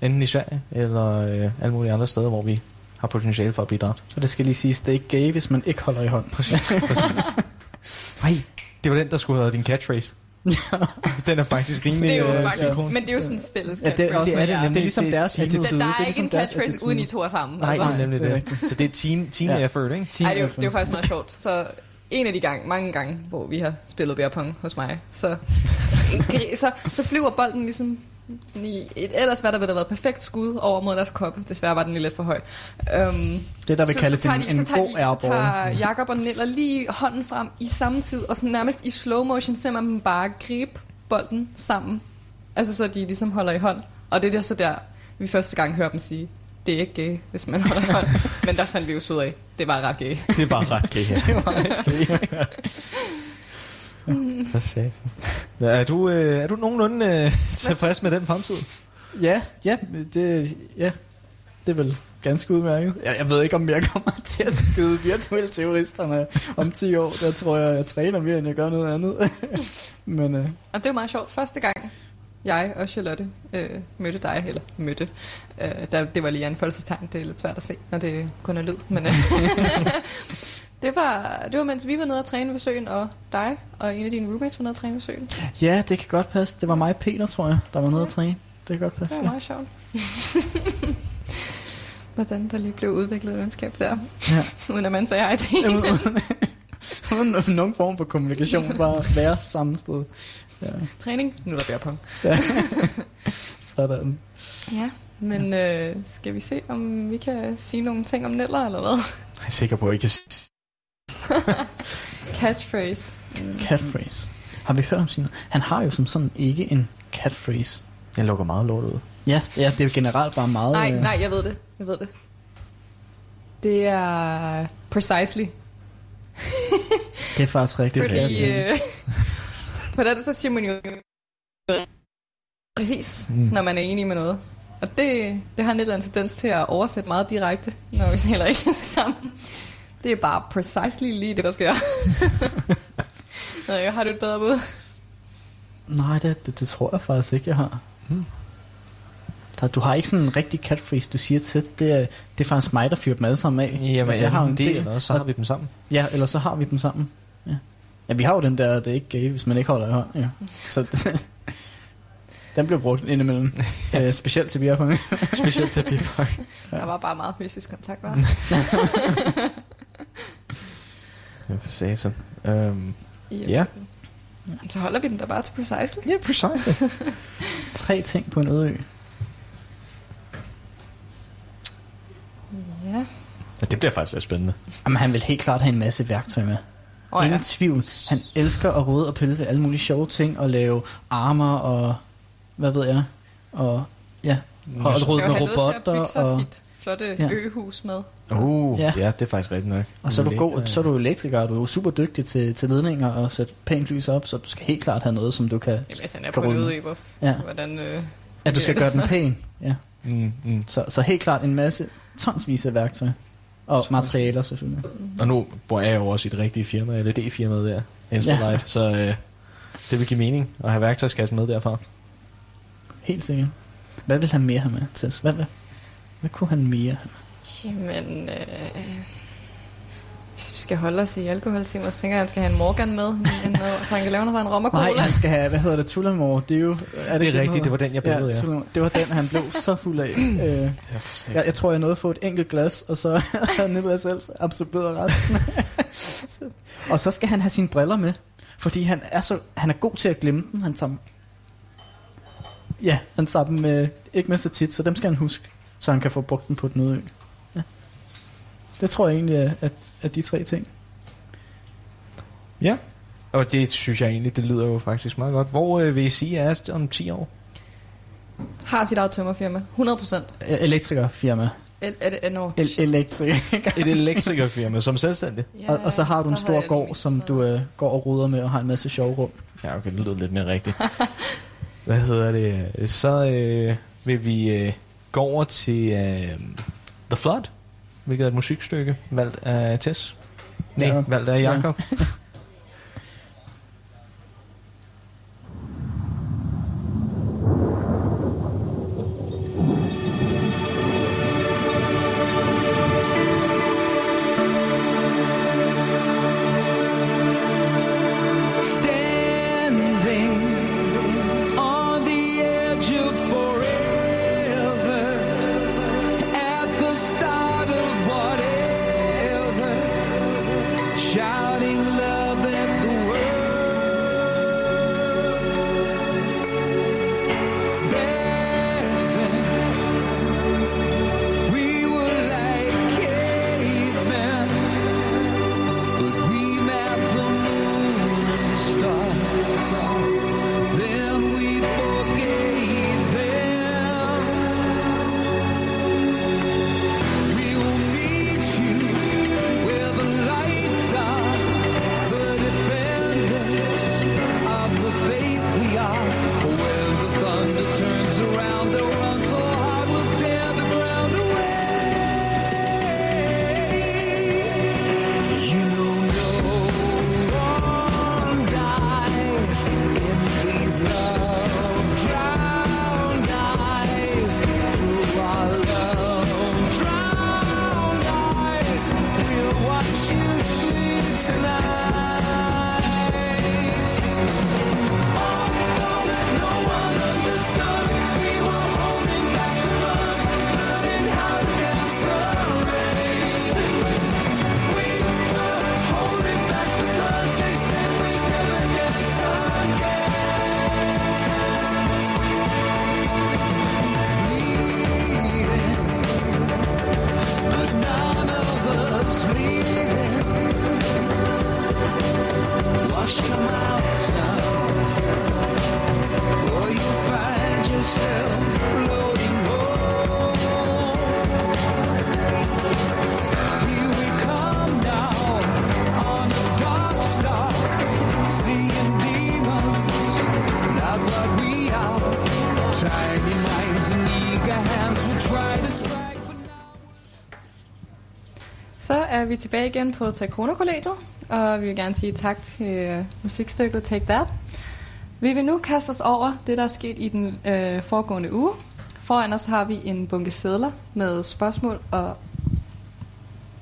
Enten i Sverige, eller øh, alle mulige andre steder, hvor vi har potentiale for at blive dræbt. Og det skal lige siges, det er ikke gay, hvis man ikke holder i hånd. Præcis. Præcis. Nej, det var den, der skulle have været din catchphrase. den er faktisk rimelig Det er jo øh, faktisk, synkron. men det er jo sådan en fælles Ja, det, det, er det, ja. det er ligesom Det- deres det- attitude. Der, der det er, ikke ligesom en deres catchphrase, uden I to er sammen. Nej, altså. nemlig det. Så det er team, team Ja. effort, ikke? Team Ej, det, er jo, det er jo faktisk meget sjovt. Så en af de gange, mange gange, hvor vi har spillet beer pong hos mig, så, så, så flyver bolden ligesom sådan i et, ellers hvad der ville have været perfekt skud over mod deres kop. Desværre var den lige lidt for høj. Um, Det, der vil kaldes en, de- en så god de, Så airball. tager Jakob og Niller lige hånden frem i samme tid, og sådan nærmest i slow motion ser man dem bare gribe bolden sammen. Altså så de ligesom holder i hånd. Og det er der så der, vi første gang hører dem sige, det er ikke gay, hvis man holder i hånd. Men der fandt vi jo så ud af, det var ret gay. Det er bare ret gay her. Hvad sagde jeg? Er du, øh, er du nogenlunde øh, tilfreds med den fremtid? Ja, ja, det, ja, det er vel ganske udmærket. Jeg, jeg ved ikke, om jeg kommer til at skyde virtuelle terroristerne om 10 år. Der tror jeg, jeg træner mere, end jeg gør noget andet. Men øh, det var meget sjovt. Første gang, jeg og Charlotte øh, mødte dig, eller mødte, øh, der, det var lige anfølgelsestegn, det er lidt svært at se, når det kun er lyd, men øh, det, var, det var mens vi var nede og træne ved søen, og dig og en af dine roommates var nede og træne ved søen. ja, det kan godt passe. Det var mig og Peter, tror jeg, der var nede at træne. Det kan godt Det passe. var Ja. meget sjovt. Hvordan der lige blev udviklet et venskab der, Ja. uden at man sagde hej til en. Uden nogen form for kommunikation, bare være samme sted. Ja, Træning, nu er der bærpong. sådan. Ja, men øh, skal vi se, om vi kan sige nogle ting om Neller, eller hvad? Jeg er sikker på, at I kan Catchphrase. Catphrase. Har vi hørt om sin? Han har jo som sådan ikke en catphrase. Jeg lukker meget lort ud. Ja, ja det er jo generelt bare meget... Nej, øh, nej, jeg ved det. Jeg ved det. Det er precisely. Det er faktisk rigtigt. Fordi Ja, øh, på det så siger man jo præcis, Mm. mm. når man er enig med noget. Og det, det har en lidt af en tendens til at oversætte meget direkte, når vi taler engelsk sammen. Det er bare precisely lige det, der sker. Jeg har du et bedre bud? Nej, det, det, det tror jeg faktisk ikke, jeg har. Hmm. Der, du har ikke sådan en rigtig catphrase, du siger til. Det er, det er faktisk mig, der fyrer dem alle sammen af. Jamen, jeg har en del. eller også, så har vi dem sammen. Ja, eller så har vi dem sammen. Ja, ja vi har jo den der, det er ikke gay, hvis man ikke holder i hånd. Ja. Så den bliver brugt indimellem. øh, specielt til beerpong. Specielt til Pipper. Ja. Der var bare meget fysisk kontakt, var. Ja, for satan. Øhm, Ja. Så holder vi den der bare til precisely. ja, precisely. Tre ting på en øde ø. Ja. Ja, det bliver faktisk lidt spændende. Jamen, han vil helt klart have en masse værktøj med. Oh, Ingen ja. tvivl. Han elsker at rode og pille ved alle mulige sjove ting, og lave armer og, hvad ved jeg, og ja, og rode med robotter, bygge sig og, sit flotte Ja. øhus med. Uh, Ja. ja. det er faktisk rigtigt nok. og så er du god, Lækker- så er du elektriker, og du er super dygtig til, til ledninger og sætte pænt lys op, så du skal helt klart have noget, som du kan, Jamen, hvis han er på hvor- ja, hvordan... Øh, at du skal gøre den pæn, ja. Mm, mm. Så, så helt klart en masse, tonsvis af værktøj. Og materialer selvfølgelig. Og nu bor jeg jo også i et rigtigt firma, LED-firmaet der, Instalight, ja. så øh, det vil give mening at have værktøjskassen med derfra. Helt sikkert. Hvad vil han mere have med, Tess? Hvad, hvad, hvad kunne han mere med? Jamen... Øh, Hvis vi skal holde os i alkoholtimer, så tænker jeg, at han skal have en Morgan med, en, noget, så han kan lave noget af en rom og Nej, cola. han skal have, hvad hedder det, Tullamore. Det er jo... Er Det er den rigtigt, hedder? det var den, jeg billede, ja. Tullamore. Det var den, han blev så fuld af. Øh, jeg, jeg tror, jeg nåede at få et enkelt glas, og så havde Nicolas selv absorberet resten. Så- og så skal han have sine briller med, fordi han er, så, han er god til at glemme dem. Han tager ja, han tager dem med, ikke med så tit, så dem skal han huske, så han kan få brugt dem på den øde ø. Ja. Det tror jeg egentlig er, er, er de tre ting. Ja, og det synes jeg egentlig, det lyder jo faktisk meget godt. Hvor øh, vil I sige, er om 10 år? Har sit eget tømmerfirma. 100 procent. E- Elektrikerfirma. Er, er det, er, no. El- elektriker. Et elektrikerfirma som selvstændig? ja, og, og så har du en stor gård, som du øh, går og ruder med og har en masse sjove rum. Ja, okay, det lyder lidt mere rigtigt. Hvad hedder det? Så øh, vil vi øh, gå over til øh, The Flood, hvilket er et musikstykke valgt af Tess. Nej, Ja. valgt af Jakob. Standing er vi tilbage igen på Taekwondo-kollegiet, og vi vil gerne sige tak til øh, musikstykket Take That. Vi vil nu kaste os over det, der er sket i den øh, foregående uge. Foran os har vi en bunke sædler med spørgsmål og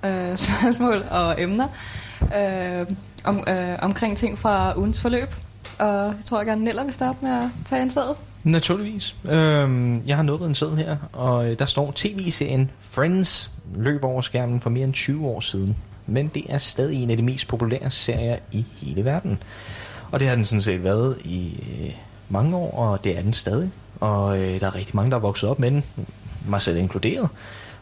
øh, spørgsmål og emner øh, om, øh, omkring ting fra ugens forløb. Og jeg tror, jeg gerne Neller vil starte med at tage en sæd. Naturligvis. Øhm, jeg har nået en sæd her, og øh, der står tv-serien Friends løb over skærmen for mere end 20 år siden. Men det er stadig en af de mest populære serier i hele verden. Og det har den sådan set været i øh, mange år, og det er den stadig. Og øh, der er rigtig mange, der er vokset op med den, mig selv inkluderet.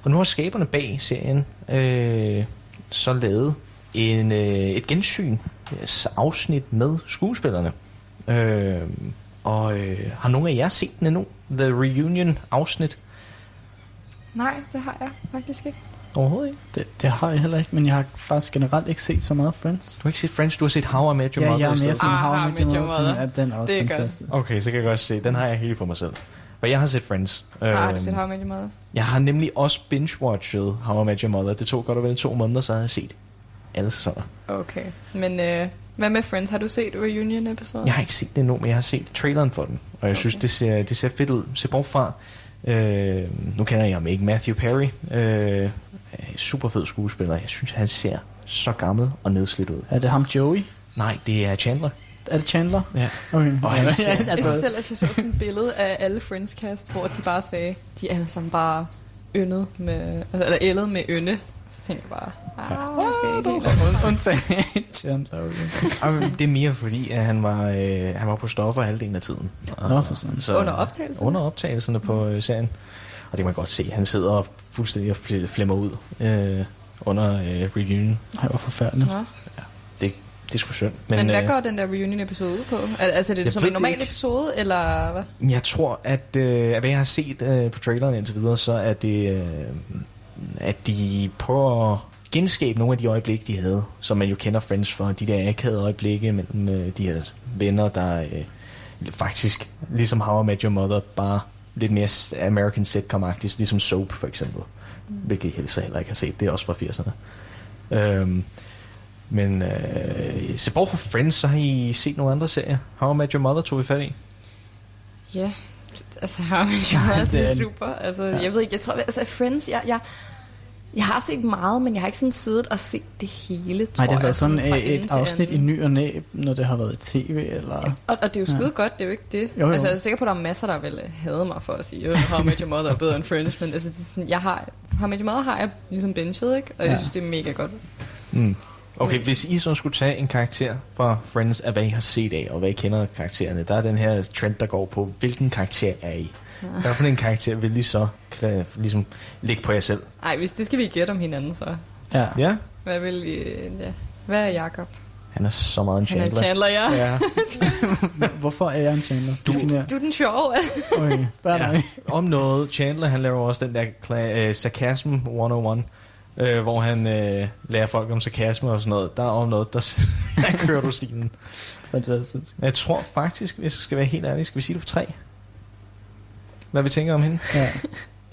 Og nu har skaberne bag serien øh, så lavet en, øh, et gensyn, et afsnit med skuespillerne. Øh, og øh, har nogle af jer set den endnu? The Reunion afsnit? Nej, det har jeg faktisk ikke. Overhovedet ikke. Det, det har jeg heller ikke, men jeg har faktisk generelt ikke set så meget Friends. Du har ikke set Friends, du har set How I Met Your Ja, Mother jeg er i stedet. mere sådan Ah, How I Met Your Mother, Mother. at den er også Det er godt. fantastisk. Okay, så kan jeg godt se. Den har jeg helt for mig selv. For jeg har set Friends. Ah, har du Øhm, set How I Met Your Mother? Jeg har nemlig også binge-watchet How I Met Your Mother. Det tog godt og vel to måneder, så har jeg set alle sæsoner. Okay. Men øh, hvad med Friends? Har du set Reunion-episoden? Jeg har ikke set det endnu, men jeg har set traileren for den. Og jeg synes, Okay. det ser, det ser fedt ud. Se bort fra... Øh, nu kender jeg ham ikke. Matthew Perry. Øh, er super fed skuespiller. Jeg synes, han ser så gammel og nedslidt ud. Er det ham Joey? Nej, det er Chandler. Er det Chandler? Ja. Okay. Og han ser- Jeg synes altså, selv, at jeg så sådan et billede af alle Friends cast, hvor de bare sagde, de er alle sammen bare yndet med, altså, eller ældet med ynde. Så tænkte jeg bare, ah, måske ikke helt. Chandler. Okay. Og det er mere fordi, at han var, øh, han var på stoffer halvdelen af tiden. Nå, for sådan. Så, Under optagelserne? Under optagelserne på øh, serien. Og det kan man godt se. Han sidder og fuldstændig og fl- flemmer ud øh, under øh, reunion. Ej, hvor forfærdeligt. Nå. Det, det er sgu synd. Men, Men hvad øh, går den der reunion-episode ud på? Al- Altså, er det Jeg som en det normal ikke. episode, eller hvad? Jeg tror, at, øh, at hvad jeg har set øh, på traileren indtil videre, så er det, øh, at de prøver at genskabe nogle af de øjeblikke, de havde, som man jo kender Friends for. De der akavede øjeblikke mellem øh, de her venner, der øh, faktisk, ligesom How I Met Your Mother, bare lidt mere American sitcom-agtigt, ligesom Soap for eksempel. Hvilket jeg helst heller ikke har set. Det er også fra 80'erne. Øhm, men øh, se bort fra Friends, så har I set nogle andre serier. How I Met Your Mother tog vi fat i. Ja, altså, har man jo Ja, det, det er- super. Altså, Ja. jeg ved ikke, jeg tror, altså, Friends, jeg, jeg, jeg har set meget, men jeg har ikke sådan siddet og set det hele, tror Nej, det har jeg, været sådan fra et, et afsnit i ny og næ, når det har været i tv, eller... Ja, og, og det er jo skide Ja. godt, det er jo ikke det. Jo, jo. Altså, jeg er sikker på, at der er masser, der vil have mig for at sige, at How I Met Your Mother er bedre end Friends, men altså, det er sådan, jeg har, How I Met Your Mother har jeg ligesom benchet, ikke? Og jeg Ja. synes, det er mega godt. Mm. Okay, hvis I så skulle tage en karakter fra Friends af hvad I har set af, og hvad I kender af karaktererne, der er den her trend, der går på, hvilken karakter er I? Hvad for en karakter vil I så kla- ligesom lægge på jer selv? Ej, hvis det skal vi gætte om hinanden, så. Ja. Ja, Hvad vil I, ja. Hvad er Jacob? han er så meget en Han Chandler. er Chandler, ja. Ja. Hvorfor er jeg en Chandler? Du-. Du er den sjove. Okay, hvad er ja. Om noget, Chandler han laver også den der kla- uh, Sarcasm 101, øh, hvor han øh, lærer folk om sarkasme og sådan noget. Der er om noget, der, der kører du stilen. Fantastisk. Jeg tror faktisk, hvis jeg skal være helt ærlig, skal vi sige det på tre? Hvad vi tænker om hende? Ja.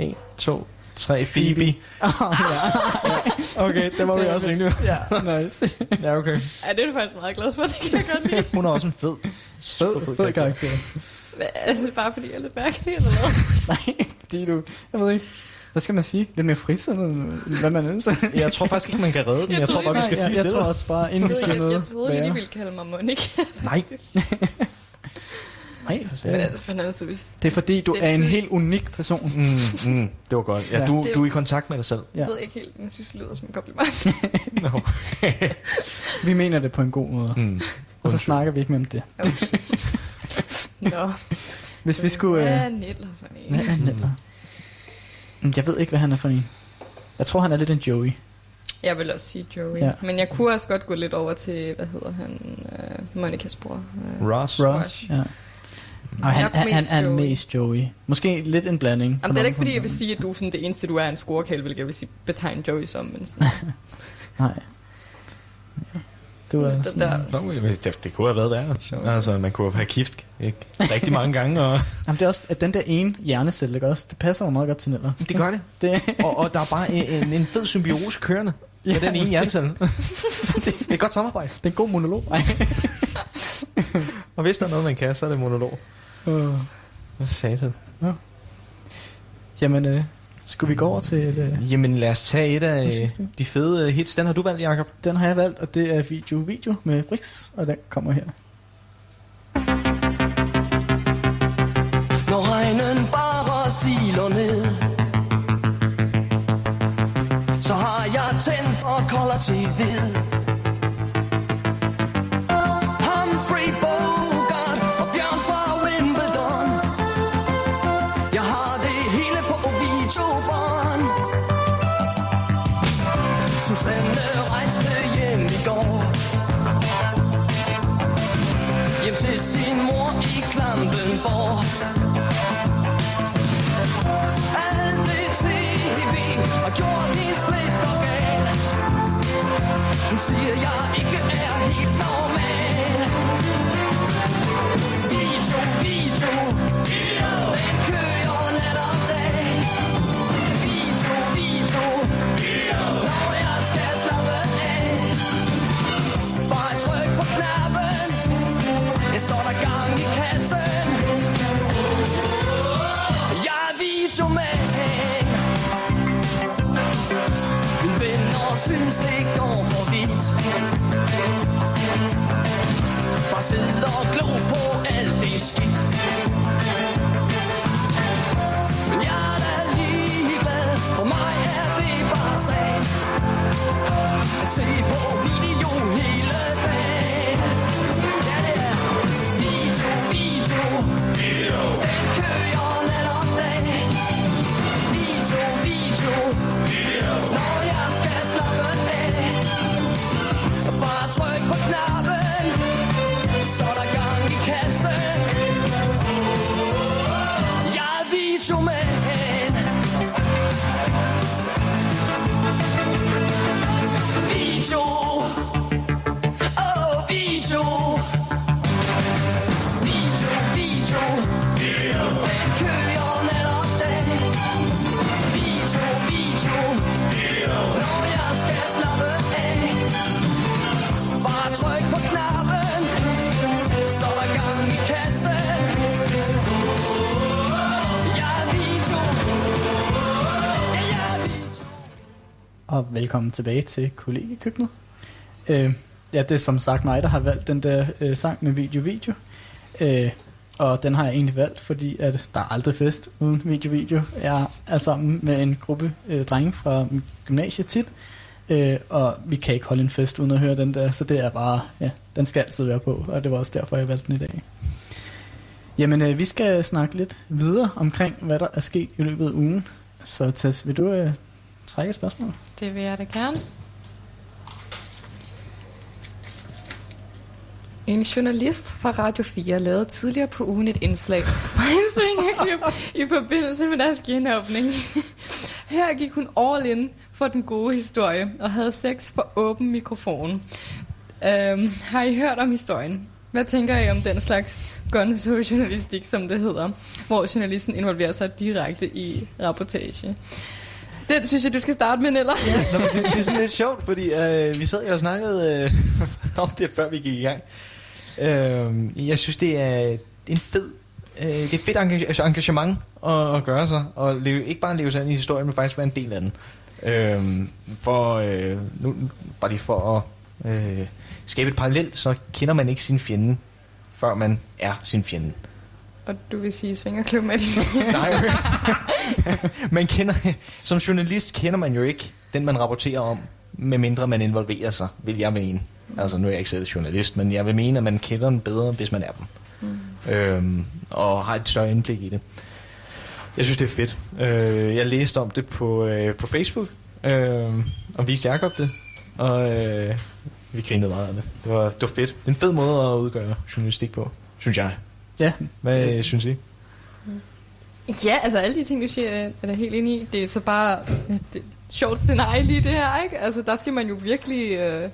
1, 2, 3, Phoebe. Phoebe. Oh, ja. Okay, det var vi også enige med. ja, nice. Ja, okay. Ja, det er du faktisk meget glad for, det kan jeg godt lide. Hun er også en fed, super Fed, fed karakter. Hvad, altså, bare fordi jeg er lidt mærkelig, eller hvad? Nej, fordi du... Jeg ved ikke. Hvad skal man sige? Lidt mere frisindet, hvad man ønsker. Jeg tror faktisk ikke, man kan redde den. Jeg, Jeg tror bare, vi skal tige jeg, jeg stille. tror også bare, inden vi siger noget, jeg troede, at værre. de ville kalde mig Monika. Nej. Nej, Men ja. altså, men altså, hvis... Det er fordi, du er en helt unik person. Mm, mm, det var godt. Ja, Ja. du, Det- du er i kontakt med dig selv. Ja. Jeg ved ikke helt, men jeg synes, det lyder som en kompliment. No. Vi mener det på en god måde. mm. Og så snakker vi ikke mere om det. Nå. Hvis vi skulle... Hvad Øh, er Nittler for en? hvad er Neller? Mm, Jeg ved ikke, hvad han er for en. Jeg tror, han er lidt en Joey. Jeg vil også sige Joey. Ja. Men jeg kunne også godt gå lidt over til, hvad hedder han, uh, Monikas bror. Uh, Ross. Ross, ja. Og han, han, han mest er Joey. mest Joey. Måske lidt en blanding. Jamen, det er ikke, fordi jeg vil sige, at du er sådan det eneste, du er en scorekæl, hvilket jeg vil sige, betegne Joey som. Men sådan, Nej. Ja. Du er sådan, der- Nå, men det, det kunne have været værre. Sjovt. Altså, man kunne have gift ikke? rigtig mange gange, og Jamen, det er også, at den der ene hjernecelle, ikke også? Det passer jo meget godt til Neller. det gør det. Det, Og, og der er bare en, en fed symbiose kørende med Ja. den ene hjernecelle. det, det er et godt samarbejde. det er en god monolog. Og hvis der er noget, man kan, så er det monolog. Øh, Hvad satan? Jamen, øh, skulle vi gå over til et, øh, Jamen lad os tage et af øh, de fede øh, hits. Den har du valgt, Jacob. Den har jeg valgt, og det er Video Video med Brix, og den kommer her. Når regnen bare siler ned velkommen tilbage til kollegekøkkenet. Øh, ja, det er som sagt mig, der har valgt den der øh, sang med video-video. Øh, og den har jeg egentlig valgt, fordi at der er aldrig fest uden video-video. Jeg er sammen med en gruppe øh, drenge fra gymnasiet tit, øh, og vi kan ikke holde en fest uden at høre den der, så det er bare, ja, den skal altid være på, og det var også derfor, jeg valgte den i dag. Jamen, øh, vi skal snakke lidt videre omkring, hvad der er sket i løbet af ugen. Så Tess, vil du øh, trække et spørgsmål? Det vil jeg da gerne. En journalist fra Radio 4 lavede tidligere på ugen et indslag på en svingerklub i forbindelse med deres genåbning. Her gik hun all in for den gode historie og havde sex for åben mikrofon. Øhm, har I hørt om historien? Hvad tænker I om den slags gonzo-journalistik, som det hedder, hvor journalisten involverer sig direkte i rapportage? Den synes jeg, du skal starte med, Niller. Nå, men det, det er sådan lidt sjovt, fordi øh, vi sad jo og snakkede øh, om det, før vi gik i gang. Øh, jeg synes, det er en fed... Øh, det er fedt engage- altså, engagement at, at gøre sig, og leve, ikke bare leve sig ind i historien, men faktisk være en del af den. Øh, for, øh, nu, bare lige for at øh, skabe et parallelt, så kender man ikke sin fjende, før man er sin fjende. Og du vil sige svingerklub med din... Nej, man kender, som journalist kender man jo ikke den, man rapporterer om, medmindre man involverer sig, vil jeg mene. Altså, nu er jeg ikke selv journalist, men jeg vil mene, at man kender den bedre, hvis man er dem. Mm. Øhm, og har et større indblik i det. Jeg synes, det er fedt. Øh, jeg læste om det på, øh, på Facebook, øh, og viste Jacob det, og øh, vi grinede meget af det. Det var, det var fedt. Det er en fed måde at udgøre journalistik på, synes jeg. Ja, Hvad øh, synes I? Ja, altså alle de ting, du siger, er jeg helt enig i. Det er så bare det, sjovt scenarie lige det her, ikke? Altså der skal man jo virkelig... Øh,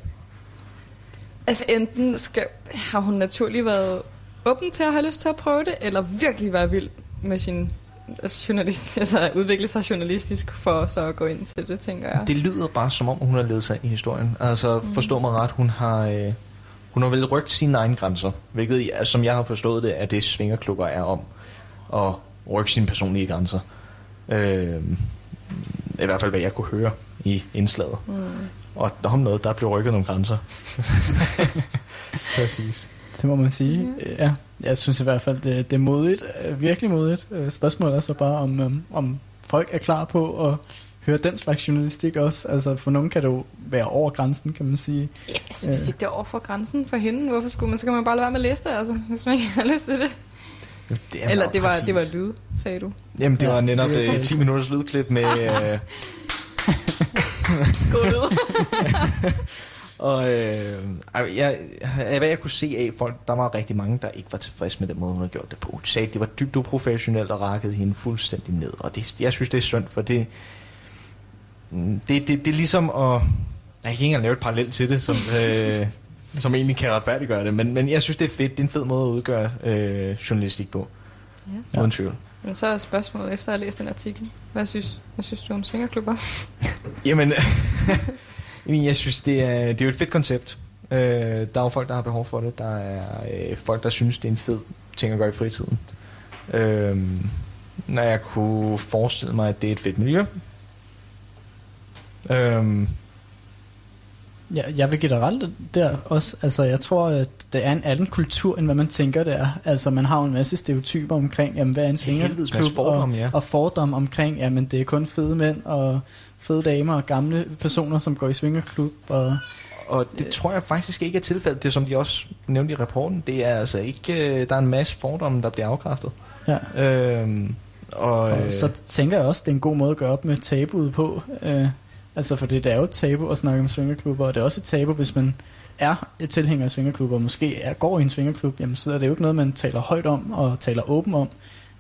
altså enten skal, har hun naturligt været åben til at have lyst til at prøve det, eller virkelig være vild med sin altså, journalist, altså udvikle sig journalistisk for så at gå ind til det, tænker jeg. Det lyder bare som om, hun har ledet sig i historien. Altså, forstå mig ret, hun har, øh, hun har vel rygt sine egne grænser. Hvilket, som jeg har forstået det, er det svingerklubber er om. At rykke sine personlige grænser. Øh, I hvert fald, hvad jeg kunne høre i indslaget. Mm. Og der om noget, der blev rykket nogle grænser. Præcis. det må man sige. Mm. Ja, jeg synes i hvert fald, det, det er modigt, øh, virkelig modigt. Øh, Spørgsmålet er så bare, om, om, om folk er klar på at høre den slags journalistik også. Altså for nogen kan det jo være over grænsen, kan man sige. Ja, altså hvis ikke det er over for grænsen for hende, hvorfor skulle man, så kan man bare lade være med at læse det, altså, hvis man ikke har lyst til det. Det er Eller det var, præcis. det var lyd, sagde du. Jamen, det Ja, var netop det er øh, 10 minutters lydklip med... Øh, God lyd. Og øh, jeg, af hvad jeg kunne se af folk, der var rigtig mange, der ikke var tilfredse med den måde, hun havde gjort det på. De sagde, at det var dybt uprofessionelt og rakkede hende fuldstændig ned. Og det, jeg synes, det er synd, for det, det, det, det er ligesom at... Jeg kan ikke engang lave et parallel til det, som, øh, som egentlig kan retfærdiggøre det. Men, men jeg synes, det er fedt. Det er en fed måde at udgøre øh, journalistik på. Ja. Uden tvivl. Men så er spørgsmålet efter at have læst den artikel. Hvad synes, hvad synes du om svingerklubber? Jamen, jeg synes, det er, det er jo et fedt koncept. Øh, der er jo folk, der har behov for det. Der er øh, folk, der synes, det er en fed ting at gøre i fritiden. Øh, når jeg kunne forestille mig, at det er et fedt miljø. Øh, Ja, jeg vil give dig ret der også. Altså, jeg tror, at det er en anden kultur, end hvad man tænker, det er. Altså, man har jo en masse stereotyper omkring, jamen, hvad er en svingerklub, fordomme, og, ja. og fordom omkring, jamen, det er kun fede mænd og fede damer og gamle personer, som går i svingerklub. Og, og det tror jeg faktisk ikke er tilfældet. Det som de også nævnte i rapporten, det er altså ikke... øh, Der er en masse fordomme, der bliver afkræftet. ja. Øh, og, Og øh, så tænker jeg også, det er en god måde at gøre op med tabuet på. Øh, altså, for det, er jo et tabu at snakke om svingerklubber, og det er også et tabu, hvis man er et tilhænger af svingerklubber, og måske er, går i en svingerklub, jamen så er det jo ikke noget, man taler højt om og taler åben om.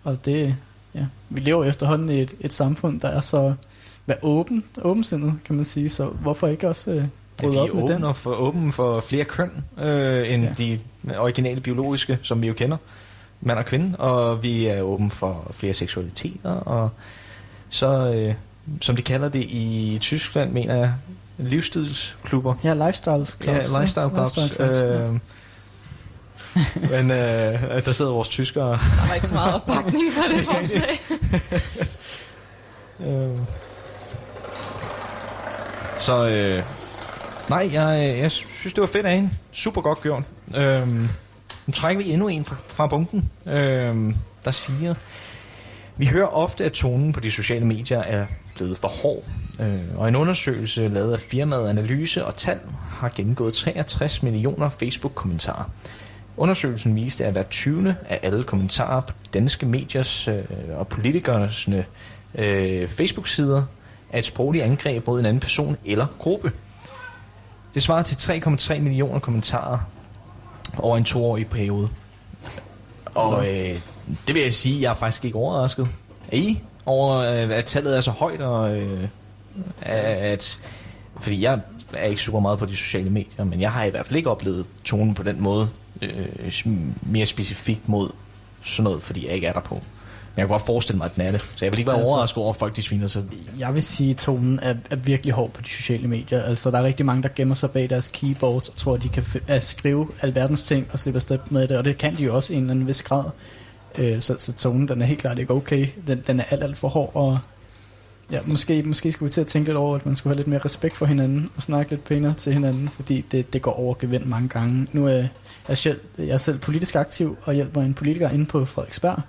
Og det, ja, vi lever efterhånden i et, et samfund, der er så hvad, åben, åbensindet, kan man sige, så hvorfor ikke også øh, bryde op med den? for, åben for flere køn øh, end Ja. de originale biologiske, som vi jo kender, mand og kvinde, og vi er åbne for flere seksualiteter, og så, øh, som de kalder det i Tyskland, mener jeg, livsstilsklubber. Ja, lifestyles clubs. Ja, lifestyle clubs. Lifestyle clubs, ja. Øh, men øh, der sidder vores tyskere. Der var ikke så meget opbakning for det forslag. Øh, Så øh, nej, jeg, jeg synes, det var fedt af hende. Super godt gjort. Øhm, nu trækker vi endnu en fra, fra bunken, øhm, der siger, vi hører ofte, at tonen på de sociale medier er blevet for hård. Øh, og en undersøgelse lavet af firmaet Analyse og Tal har gennemgået 63 millioner Facebook-kommentarer. Undersøgelsen viste, at hver 20. af alle kommentarer på danske mediers øh, og politikernes øh, Facebook-sider er et sprogligt angreb mod en anden person eller gruppe. Det svarer til 3,3 millioner kommentarer over en toårig periode. Og øh, det vil jeg sige, jeg er faktisk ikke overrasket. Er I over, øh, at tallet er så højt, og øh, at... Fordi jeg er ikke super meget på de sociale medier, men jeg har i hvert fald ikke oplevet tonen på den måde øh, mere specifikt mod sådan noget, fordi jeg ikke er der på. Men jeg kan godt forestille mig, at den er det. Så jeg vil ikke være Altså- overrasket over, at folk de sviner sig. Jeg vil sige, at tonen er, er virkelig hård på de sociale medier. Altså, der er rigtig mange, der gemmer sig bag deres keyboards og tror, at de kan at skrive alverdens ting og slippe afsted med det. Og det kan de jo også i en eller anden vis grad. Øh, så, så tonen, den er helt klart ikke okay. Den, den er alt, alt for hård. Og ja, måske, måske skulle vi til at tænke lidt over, at man skulle have lidt mere respekt for hinanden og snakke lidt pænere til hinanden, fordi det, det går over gevind mange gange. Nu er jeg, selv, jeg er selv politisk aktiv og hjælper en politiker inde på Frederiksberg.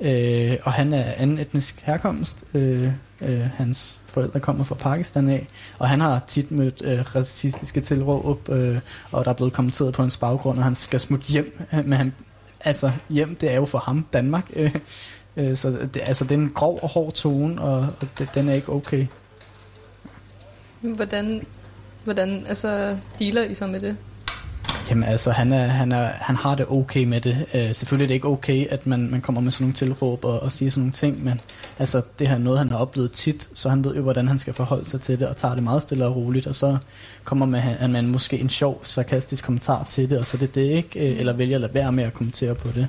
Øh, og han er anden etnisk herkomst. Øh, øh, hans forældre kommer fra Pakistan af. Og han har tit mødt øh, racistiske tilråb, øh, og der er blevet kommenteret på hans baggrund, og han skal smutte hjem. Øh, men han, altså hjem, det er jo for ham Danmark. Øh, øh, så det, altså, det er en grov og hård tone, og, og det, den er ikke okay. Hvordan, hvordan altså, dealer I så med det? Jamen altså, han, er, han, er, han har det okay med det. Uh, selvfølgelig er det ikke okay, at man, man kommer med sådan nogle tilråb og, og siger sådan nogle ting, men altså, det her er noget, han har oplevet tit, så han ved jo, hvordan han skal forholde sig til det, og tager det meget stille og roligt, og så kommer med, han man måske en sjov, sarkastisk kommentar til det, og så er det det ikke, uh, eller vælger at lade være med at kommentere på det.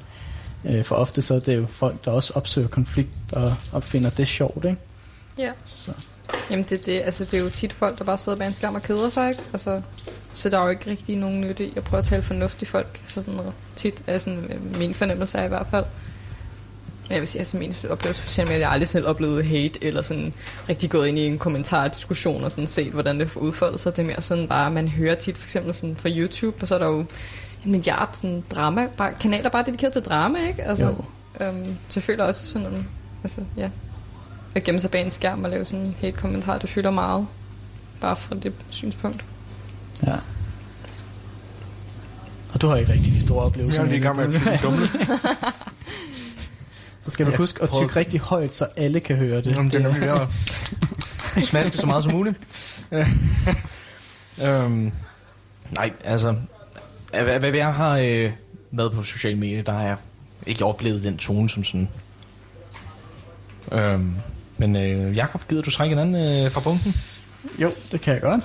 Uh, for ofte så er det jo folk, der også opsøger konflikt og, og finder det sjovt, ikke? Ja. Så. Jamen det, er det, altså, det er jo tit folk, der bare sidder bag en skærm og keder sig, ikke? Altså, så der er jo ikke rigtig nogen nytte i at prøve at tale fornuftigt folk. Så sådan tit er sådan, øh, min fornemmelse er i hvert fald. Men jeg vil sige, altså min oplevelse på medier, jeg aldrig selv oplevet hate, eller sådan rigtig gået ind i en kommentardiskussion og sådan set, hvordan det får udfoldet sig. Det er mere sådan bare, man hører tit for eksempel sådan fra YouTube, og så er der jo en milliard sådan drama, bare, kanaler bare dedikeret til drama, ikke? Altså, Jo. øhm, så føler også sådan, um, altså ja, at gemme sig bag en skærm og lave sådan en hate kommentar, det fylder meget. Bare fra det synspunkt. Ja. Og du har ikke rigtig de store oplevelser. Jeg er i gang med at. Så skal du huske at tykke rigtig højt, så alle kan høre det. Jamen, det er nemlig at smaske så meget som muligt. øhm, nej, altså, hvad, hvad jeg har øh, været på sociale medier, der har jeg ikke oplevet den tone som sådan. Øhm, men øh, Jakob, gider du trække en anden øh, fra bunken? Jo, det kan jeg godt.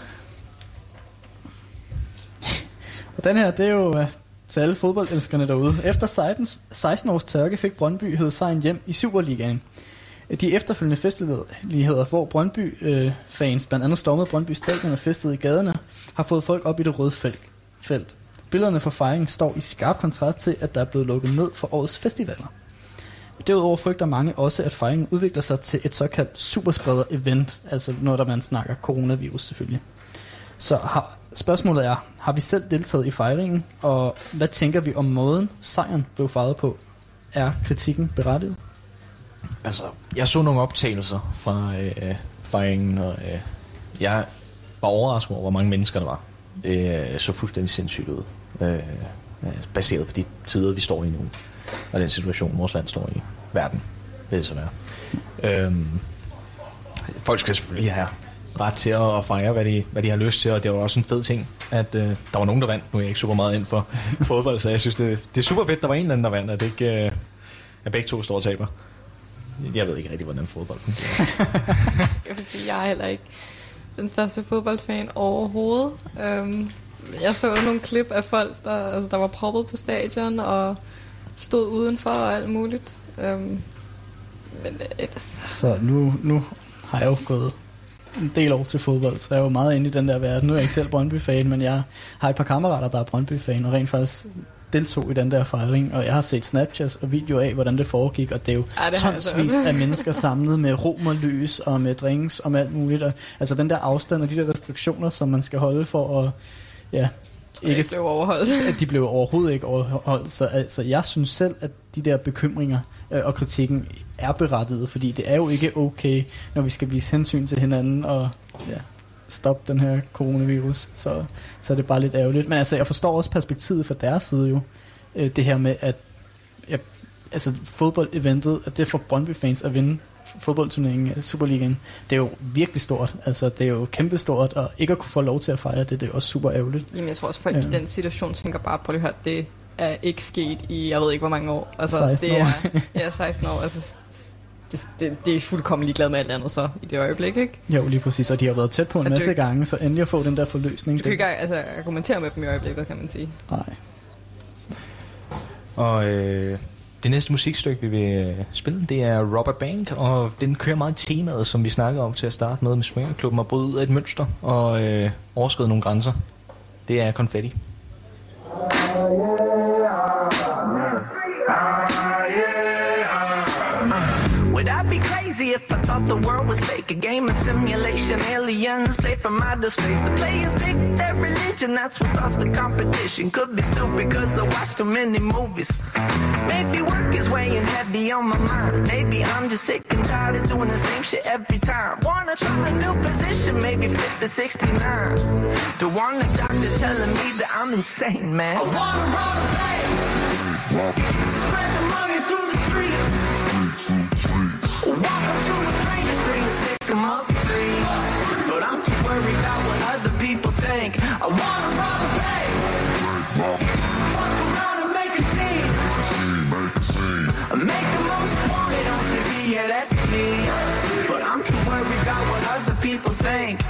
Og den her, det er jo uh, til alle fodboldelskerne derude. Efter 16, 16 års tørke fik Brøndby hed sejren hjem i Superligaen. De efterfølgende festligheder, hvor Brøndby-fans øh, blandt andet stormede Brøndby Stadion og festede i gaderne, har fået folk op i det røde felt. felt. Billederne fra fejringen står i skarp kontrast til, at der er blevet lukket ned for årets festivaler. Derudover frygter mange også, at fejringen udvikler sig til et såkaldt superspreder-event, altså når der man snakker coronavirus selvfølgelig. Så har, spørgsmålet er, har vi selv deltaget i fejringen, og hvad tænker vi om måden sejren blev fejret på? Er kritikken berettiget? Altså, jeg så nogle optagelser fra øh, fejringen, og øh, jeg var overrasket over, hvor mange mennesker der var. Det øh, så fuldstændig sindssygt ud. Øh, øh baseret på de tider, vi står i nu. Og den situation, vores land står i. Verden, vil det så være. Øh, folk skal selvfølgelig have ret til at fejre, hvad de, hvad de har lyst til, og det var også en fed ting, at øh, der var nogen, der vandt. Nu er jeg ikke super meget ind for fodbold, så jeg synes, det, det er super fedt, der var en eller anden, der vandt, at, det ikke, øh, at begge to står og taber. Jeg ved ikke rigtig, hvordan fodbold fungerer. Jeg vil sige, jeg er heller ikke den største fodboldfan overhovedet. Um, jeg så nogle klip af folk, der, altså, der var proppet på stadion og stod udenfor og alt muligt. Um, men øh, ellers... Så nu, nu har jeg jo gået en del år til fodbold, så jeg er jo meget inde i den der verden. Nu er jeg ikke selv Brøndby-fan, men jeg har et par kammerater, der er Brøndby-fan, og rent faktisk, deltog i den der fejring, og jeg har set Snapchats og videoer af, hvordan det foregik, og det er jo Ja, det tonsvis af mennesker samlet med romerlys og med drinks og med alt muligt. Og, altså den der afstand og de der restriktioner, som man skal holde for at ja, Ikke ikke, blev overholdt. at de blev overhovedet ikke overholdt. Så altså, jeg synes selv, at de der bekymringer øh, og kritikken er berettiget, fordi det er jo ikke okay, når vi skal vise hensyn til hinanden og ja, stoppe den her coronavirus. Så, så er det bare lidt ærgerligt. Men altså, jeg forstår også perspektivet fra deres side jo. Øh, det her med, at ja, altså, fodboldeventet, at det for Brøndby-fans at vinde fodboldturneringen, øh, Superligaen, det er jo virkelig stort. Altså, det er jo kæmpestort, og ikke at kunne få lov til at fejre det, det er også super ærgerligt. Jamen, jeg tror også, folk Ja. i den situation tænker bare, på det her, det er ikke sket i, jeg ved ikke, hvor mange år. Altså, 16 det år. er, ja, 16 år. Altså, det, det, det er fuldkommen ligeglad med alt andet så, i det øjeblik, ikke? Jo, lige præcis, og de har været tæt på en Og masse det- gange, så endelig at få den der forløsning. Du kan ikke altså, argumentere med dem i øjeblikket, kan man sige. Nej. Og øh, det næste musikstykke, vi vil øh, spille, det er Robber Bank, og den kører meget i temaet, som vi snakkede om til at starte med med Swingerklubben, og bryde ud af et mønster og øh, overskride nogle grænser. Det er konfetti. Would I be crazy if I thought the world was fake? A game of simulation, aliens play from outer space. The players pick their religion, that's what starts the competition. Could be stupid cause I watch too many movies. Maybe work is weighing heavy on my mind. Maybe I'm just sick and tired of doing the same shit every time. Wanna try a new position, maybe fit the 69. To want a doctor telling me that I'm insane, man. I wanna run away. Spread the money through the streets. Dream, up trees. But I'm too worried about what other people think. I wanna run away. Fuck around and make a scene. Make the most wanted on TV, yeah, that's me. But I'm too worried about what other people think.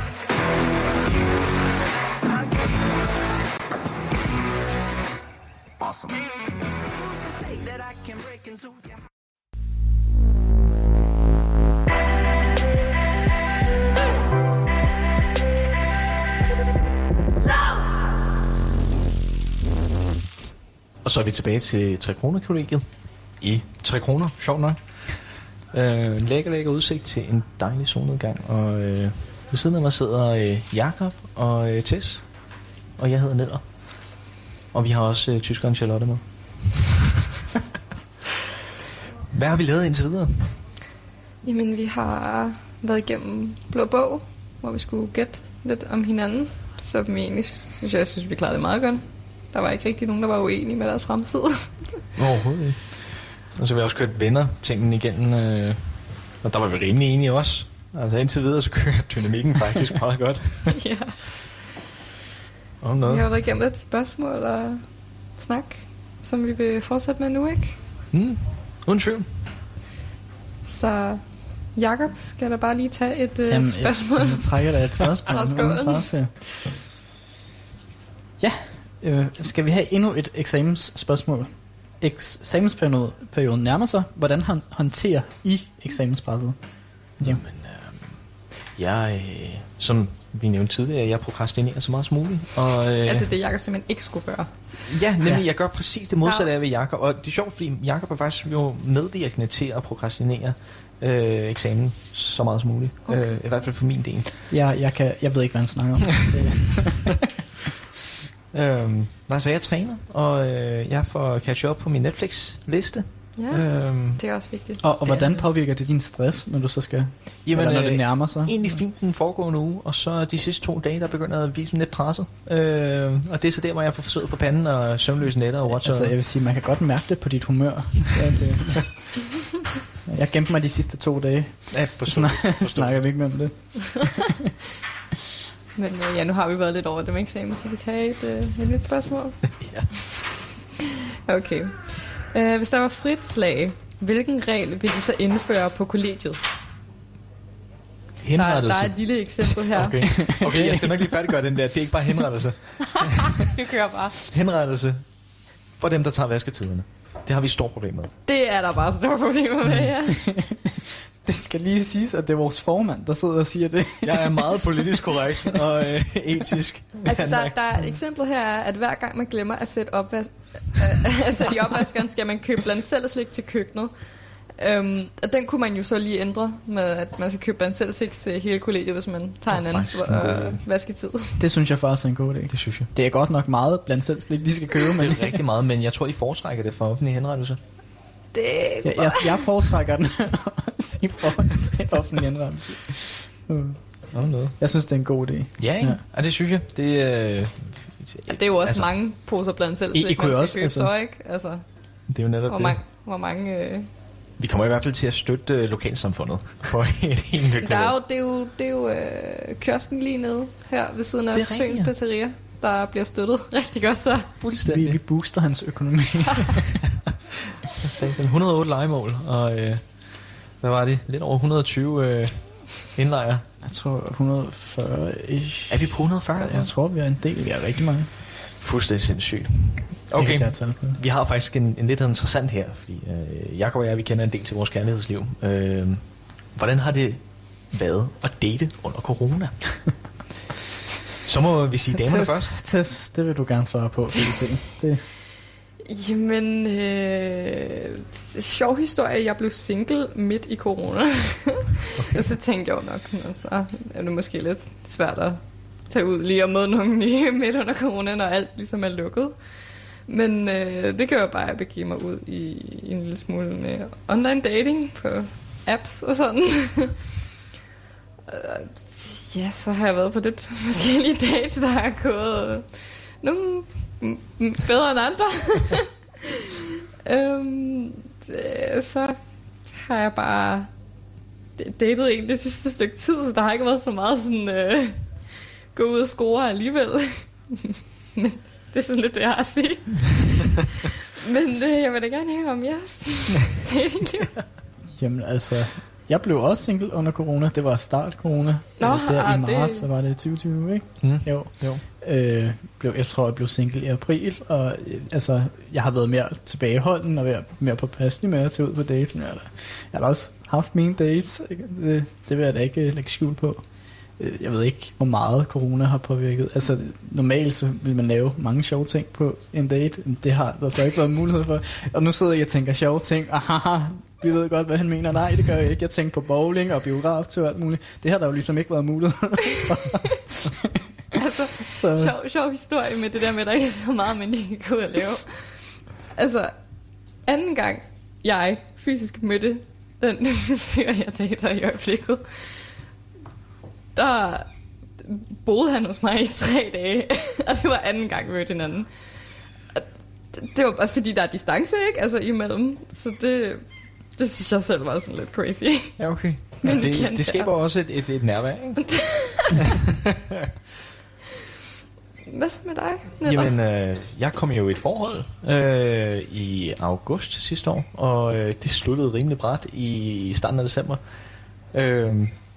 Awesome. Og så er vi tilbage til 3 kroner kollegiet i 3 kroner, sjovt nok. Øh, en lækker, lækker udsigt til en dejlig solnedgang, og øh, ved siden af mig sidder øh, Jakob og øh, Tess, og jeg hedder Nedder. Og vi har også øh, tyskeren Charlotte med. Hvad har vi lavet indtil videre? Jamen, vi har været igennem Blå Bog, hvor vi skulle gætte lidt om hinanden. Så vi egentlig, synes jeg, jeg synes, vi klarede det meget godt. Der var ikke rigtig nogen, der var uenige med deres fremtid. Overhovedet ikke. Og så har vi også kørt venner tingen igennem, øh, og der var vi rimelig enige også. Altså indtil videre, så kører dynamikken faktisk meget godt. ja. Om Vi noget. har været igennem lidt spørgsmål og snak, som vi vil fortsætte med nu, ikke? Mm, uden tvivl. Så Jakob skal da bare lige tage et øh, Jamen, spørgsmål. Jeg, jeg trækker da et spørgsmål. Uden pause. Ja, øh, skal vi have endnu et eksamensspørgsmål? Eksamensperioden nærmer sig. Hvordan hånd- håndterer I eksamenspresset? Altså, Jamen, øh, jeg, øh, som vi nævnte tidligere, jeg prokrastinerer så meget som muligt. Og, øh, Altså det Jakob simpelthen ikke skulle gøre. ja, nemlig, Ja. ja. jeg gør præcis det modsatte af ved Jakob. Og det er sjovt, fordi Jakob er faktisk jo medvirkende til at prokrastinere øh, eksamen så meget som muligt. Okay. Okay. Øh, I hvert fald for min del. jeg, jeg, kan, jeg ved ikke, hvad han snakker om. Det, Øhm, nej, så jeg træner, og øh, jeg får catch up på min Netflix-liste. Ja, Øhm, det er også vigtigt. og, og hvordan påvirker det din stress, når du så skal... jamen, eller når det øh, nærmer sig? egentlig fint den foregående uge, og så de sidste to dage, der begynder at blive sådan lidt presset. Øh, og det er så der, hvor jeg får forsøget på panden og søvnløse nætter og watcher. Altså, jeg vil sige, man kan godt mærke det på dit humør. Ja, det, jeg gemte mig de sidste to dage. ja, forstå. Snak, snakker vi ikke mere om det. Men øh, ja, nu har vi været lidt over det med eksamen, så vi tager et, øh, et nyt spørgsmål. ja. Okay. Øh, hvis der var frit slag, hvilken regel ville I så indføre på kollegiet? Der, er- Henrettelse. der er et lille eksempel her. Okay. okay, jeg skal nok lige færdiggøre den der. Det er ikke bare henrettelse. Du kører bare. Henrettelse for dem, der tager vasketiderne. Det har vi et stort problem med. Det er der bare store problemer med, ja. Det skal lige siges, at det er vores formand, der sidder og siger det. Jeg er meget politisk korrekt og øh, etisk. Altså, der, der er et eksempel her, er, at hver gang man glemmer at sætte opvask, øh, altså i opvaskeren skal man købe blandt selv slik til køkkenet. Øhm, og den kunne man jo så lige ændre med, at man skal købe blandt selv slik til hele kollegiet, hvis man tager er en anden øh, vasketid. Det synes jeg faktisk er en god idé. Det synes jeg. Det er godt nok meget blandt selv slik, de skal købe, men Det er rigtig meget, men jeg tror, I foretrækker det for offentlig henrettelse. Det jeg, jeg, jeg foretrækker den i forhold til offentlig indrømmelse. Nå, noget. Jeg synes, det er en god idé. Ja, ikke? Ja. Ja. det synes jeg. Det, øh, Ja, det er jo også Altså, mange poser blandt selv I- slik, I kunne man skal også, købe altså- så, ikke? Altså, det er jo netop hvor det. mange, hvor mange øh, Vi kommer i hvert fald til at støtte øh, lokalsamfundet på et helt nyt Der er jo, det er jo, det er jo øh, kiosken lige nede her ved siden af Søens ja. Der bliver støttet rigtig godt så. Vi, Fuldstændig. vi booster hans økonomi. Satan. 108 legemål, og øh, hvad var det? Lidt over 120 øh, indlejre. Jeg tror 140-ish. Er vi på 140? Jeg tror, vi er en del. Vi er rigtig mange. Fuldstændig sindssygt. Okay, det. vi har faktisk en, en lidt interessant her, fordi øh, Jakob og jeg, vi kender en del til vores kærlighedsliv. Øh, hvordan har det været at date under corona? Så må vi sige damerne Tess, først. Tess, det vil du gerne svare på. Det, det. Jamen, øh, sjov historie, jeg blev single midt i corona. Okay. så tænkte jeg jo nok, "Nå, så er det måske lidt svært at tage ud lige og møde nogle nye midt under corona, når alt ligesom er lukket. Men øh, det gør jeg bare, at jeg begive mig ud i, i en lille smule med online dating på apps og sådan. Øh, ja, så har jeg været på lidt forskellige dates, der har gået nogle m- m- bedre end andre. øhm, det, så har jeg bare datet en det sidste stykke tid, så der har ikke været så meget sådan øh, gå ud og score alligevel. Men det er sådan lidt det, jeg har at sige. Men øh, jeg vil da gerne høre om jeres datingliv. Jamen altså, jeg blev også single under corona. Det var start corona. Nå, Øh, der ah, i det- marts, så var det 2020, ikke? Mm. Jo. Jo. Øh, blev, jeg tror, jeg blev single i april, og øh, altså, jeg har været mere tilbageholden og været mere påpasselig med at tage ud på dates, men jeg har, da, jeg har da også haft mine dates. Det, det vil jeg da ikke øh, lægge skjul på. Øh, Jeg ved ikke, hvor meget corona har påvirket. Altså, normalt så vil man lave mange sjove ting på en date. men Det har der så ikke været mulighed for. Og nu sidder jeg og tænker sjove ting. Aha, vi ved godt, hvad han mener. Nej, det gør jeg ikke. Jeg tænker på bowling og biograf til og alt muligt. Det har der jo ligesom ikke været mulighed altså, Så, sjov, sjov historie med det der med, at der ikke er så meget, man lige kan gå ud og lave. Altså, anden gang jeg fysisk mødte den fyr, jeg dater i øjeblikket, der boede han hos mig i tre dage, og det var anden gang, vi mødte hinanden. Og det- Det var bare fordi, der er distance, ikke? Altså imellem. Så det, det synes jeg selv var sådan lidt crazy. Ja, okay. Men Men det, det skaber også et, et, et nærvær, ikke? Hvad så med dig? Nipper? Jamen, øh, jeg kom jo i et forhold øh, i august sidste år, og øh, det sluttede rimelig bræt i starten af december. Øh,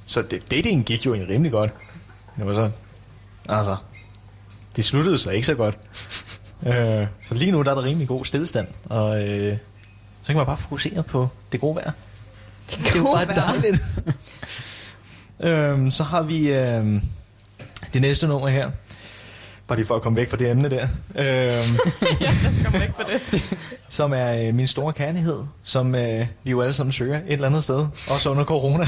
så det, dating gik jo egentlig rimelig godt. Det var så, altså, det sluttede så ikke så godt. øh, så lige nu der er der rimelig god stillestand, og øh, så kan man bare fokusere på det gode vejr. Det er jo bare vejr. dejligt. øhm, så har vi øhm, det næste nummer her. Bare lige for at komme væk fra det emne der. Øhm, Kom væk på det. som er øh, min store kærlighed, som øh, vi jo alle sammen søger et eller andet sted. Også under corona.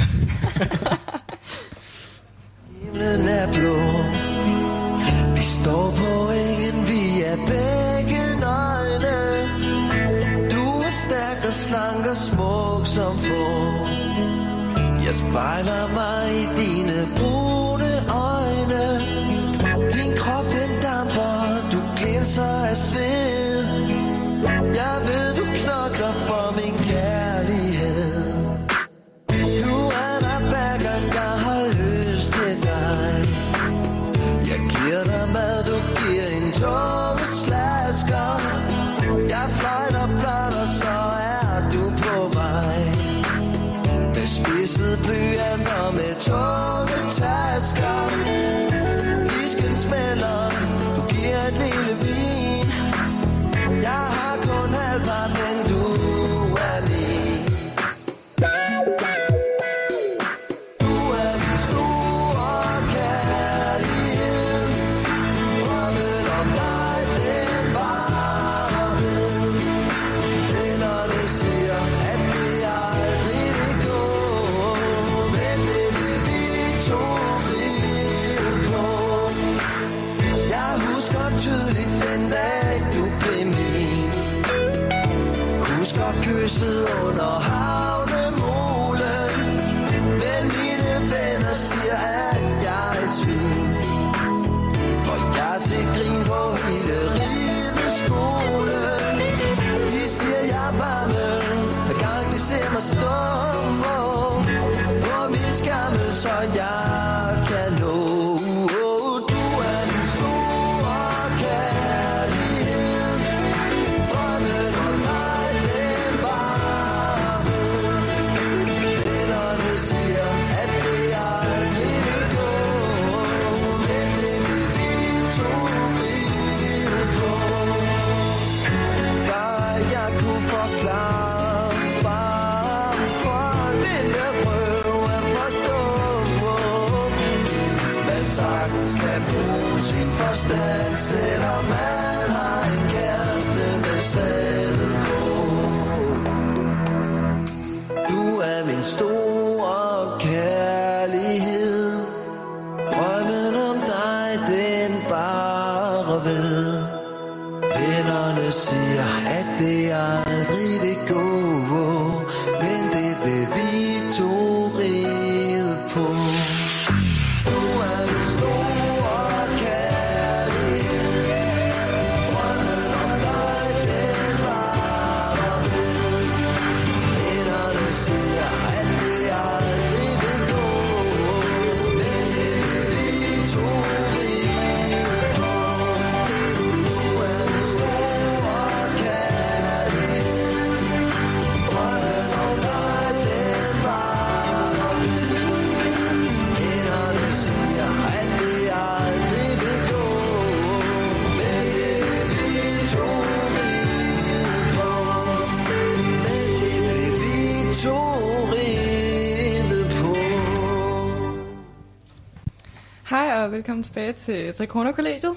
Velkommen tilbage til Trikroner Kollegiet.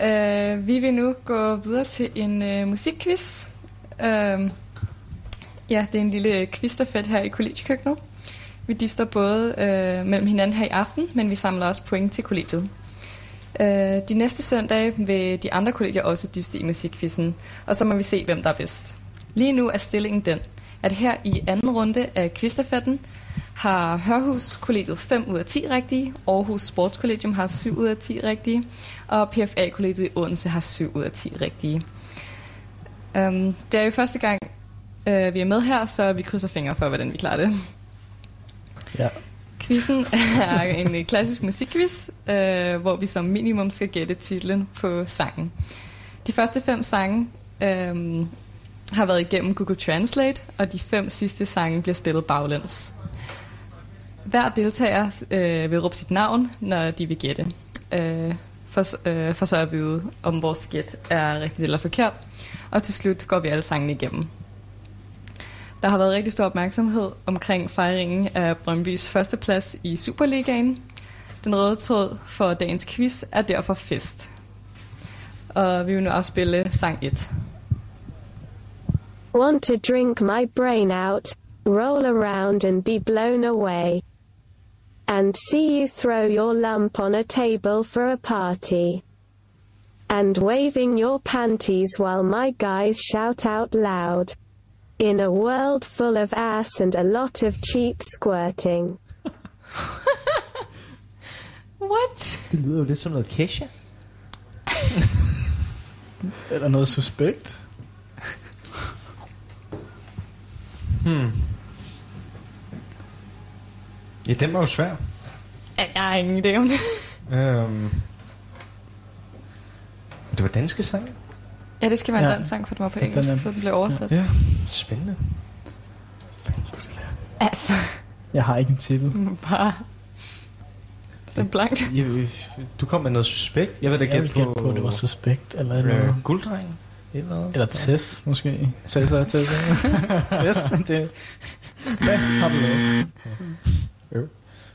Uh, øh, vi vil nu gå videre til en uh, musikquiz. Uh, ja, det er en lille quizstafet her i kollegiekøkkenet. Vi dister både uh, mellem hinanden her i aften, men vi samler også point til kollegiet. Uh, de næste søndage vil de andre kolleger også dyste i musikquizzen, og så må vi se, hvem der er bedst. Lige nu er stillingen den, at her i anden runde af quizstafetten har Hørhus Kollegiet 5 ud af 10 rigtige, Aarhus Sportskollegium har 7 ud af 10 rigtige, og PFA Kollegiet i Odense har 7 ud af 10 rigtige. Um, det er jo første gang, uh, vi er med her, så vi krydser fingre for, hvordan vi klarer det. Ja. Quizzen er en øh, klassisk musikquiz, øh, hvor vi som minimum skal gætte titlen på sangen. De første fem sange øh, har været igennem Google Translate, og de fem sidste sange bliver spillet baglæns. Hver deltager øh, vil råbe sit navn, når de vil gætte. Øh, for, øh, for så at vide, om vores gæt er rigtigt eller forkert. Og til slut går vi alle sangene igennem. Der har været rigtig stor opmærksomhed omkring fejringen af Brøndbys førsteplads i Superligaen. Den røde tråd for dagens quiz er derfor fest. Og vi vil nu afspille sang 1. Want to drink my brain out, roll around and be blown away. And see you throw your lump on a table for a party. And waving your panties while my guys shout out loud. In a world full of ass and a lot of cheap squirting. What? Det lyder jo lidt som noget Kesha. Eller noget suspekt. Hmm. Ja, den var jo svær. Ja, Jeg har ingen idé om det. Øhm. Det var danske sang? Ja, det skal være en Ja. dansk sang, for den var på Den engelsk, er- så den blev oversat. Ja. Spændende. Altså, Jeg har ikke en titel. bare... Det er blankt. Jeg, du kom med noget suspekt. Jeg vil da Jeg gætte på... på, det var suspekt eller øh, noget. Gulddreng. Eller. Eller Tess, måske. Tessa, Tessa. Tess, det... Hvad har du lavet?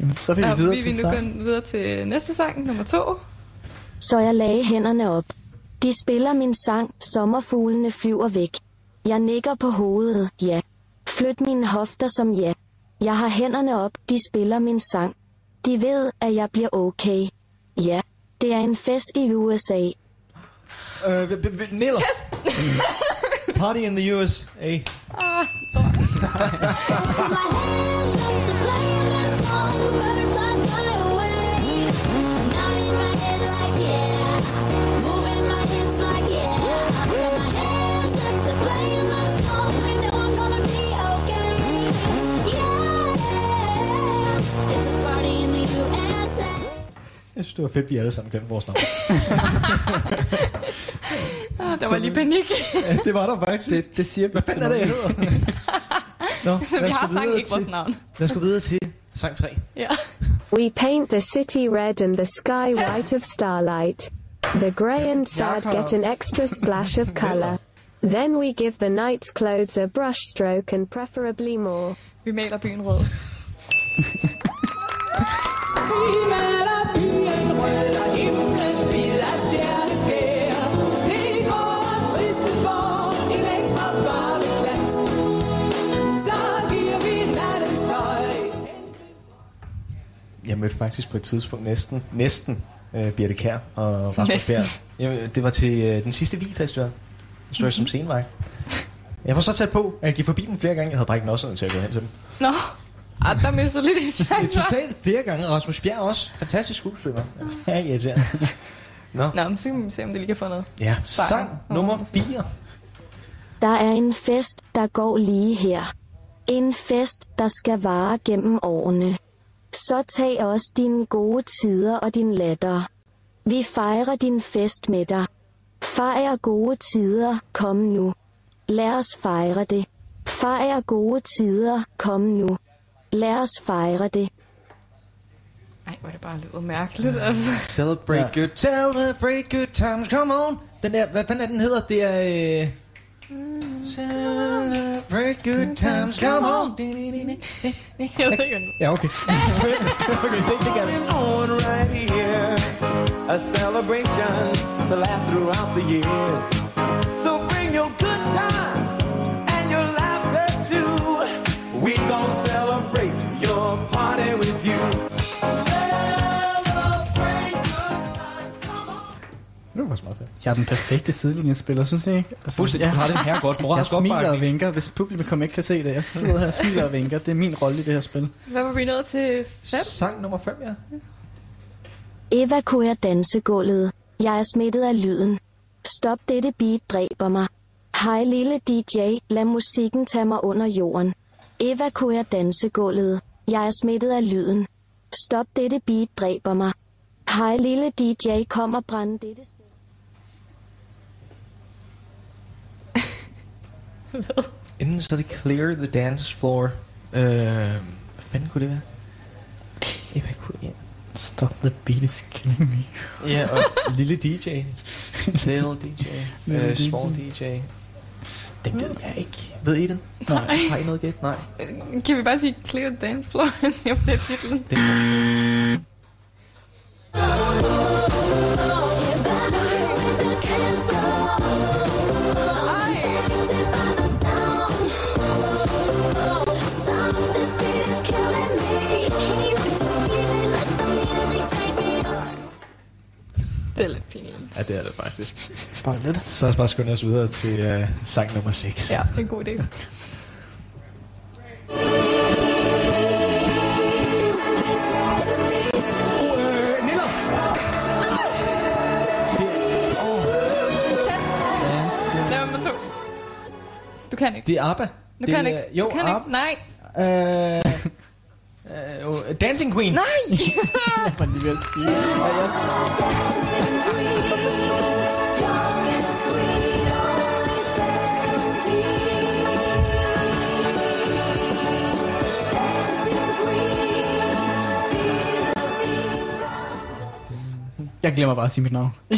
Jamen, Så vil vi videre vi til vil nu gå videre til næste sang, nummer to. Så jeg lagde hænderne op. De spiller min sang, sommerfuglene flyver væk. Jeg nikker på hovedet, ja. Flyt mine hofter som ja. Jeg har hænderne op, de spiller min sang. De ved, at jeg bliver okay. Ja, det er en fest i USA. Øh, Niller. Party in the USA. Jeg synes, det var fedt, vi alle sammen glemte vores navn. Der var lige panik. Ja, det var der faktisk. Det, det siger vi Hvad fanden er det, jeg hedder? Nå, Vi har sagt ikke vores navn. Lad os gå videre til sang 3. Ja. We paint the city red and the sky white of starlight. The grey and sad get an extra splash of color. Then we give the night's clothes a brush stroke and preferably more. we Vi maler byen rød. Jeg mødte faktisk på et tidspunkt næsten, næsten uh, Birte Kær og Rasmus. Bjerg. Jamen, det var til uh, den sidste Vi-festival. Der stod jeg som scenevej. Jeg var så tæt på, at jeg gik forbi den flere gange. Jeg havde bare ikke noget sådan til at gå hen til dem. Nå, ah, der mistede lidt en Det er chance. totalt flere gange. Rasmus Bjerg også. Fantastisk skuespiller. Ja, irriterende. Nå, Nå, men så kan vi se, om det lige kan få noget. ja. Sang. Sang nummer 4. Der er en fest, der går lige her. En fest, der skal vare gennem årene. Så tag også dine gode tider og din latter. Vi fejrer din fest med dig. Fejr gode tider, kom nu. Lad os fejre det. Fejr gode tider, kom nu. Lad os fejre det. Ej, hvor er det bare lyder mærkeligt, altså. Celebrate Ja. good, celebrate good times, come on. Den der, hvad fanden er den hedder? Det er... Øh... Celebrate good times, come on. Jeg ved ikke, om Ja, okay. okay, kan jeg. on right here. A celebration to last throughout the years. So Det var faktisk meget fedt. Jeg er den perfekte sidelinjespiller, synes jeg ikke? Altså, Fuldstændig, du har det her godt. Jeg Moralsk smiler og opbakning. vinker, hvis publikum ikke kan se det. Jeg sidder her og smiler og vinker. Det er min rolle i det her spil. Hvad var vi nået til? Fem? Sang nummer 5, ja. Evakuer dansegulvet. Jeg er smittet af lyden. Stop dette beat dræber mig. Hej lille DJ, lad musikken tage mig under jorden. Evakuer dansegulvet. Jeg er smittet af lyden. Stop dette beat dræber mig. Hej lille DJ, kom og brænd dette sted. Inden så er det Clear the Dance Floor. Øh, hvad fanden kunne det være? Evakuere. Stop the beat is killing me. Ja, og lille DJ. Little DJ. Lille Uh, DJ. small DJ. Den ved jeg ikke. Ved I den? Nej. Har I noget gæt? Nej. Kan vi bare sige Clear Dance Floor? Jeg bliver titlen. Den er Ja, det er det faktisk. Bare lidt. Så os bare skynde os videre til uh, sang nummer 6. Ja, det er en god idé. Du kan ikke. Det er ABBA. Du det kan er, ikke. Jo, du kan ABBA. ikke. Nej. Øh, øh, Dancing Queen. Nej. Jeg var lige at sige. Ja, jeg, jeg glemmer bare at sige mit navn.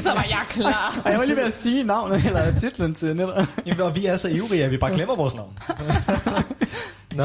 Så var jeg klar. Og jeg var lige ved at sige navnet, eller titlen til netop. Jamen, og vi er så ivrige, at vi bare glemmer vores navn. Nå,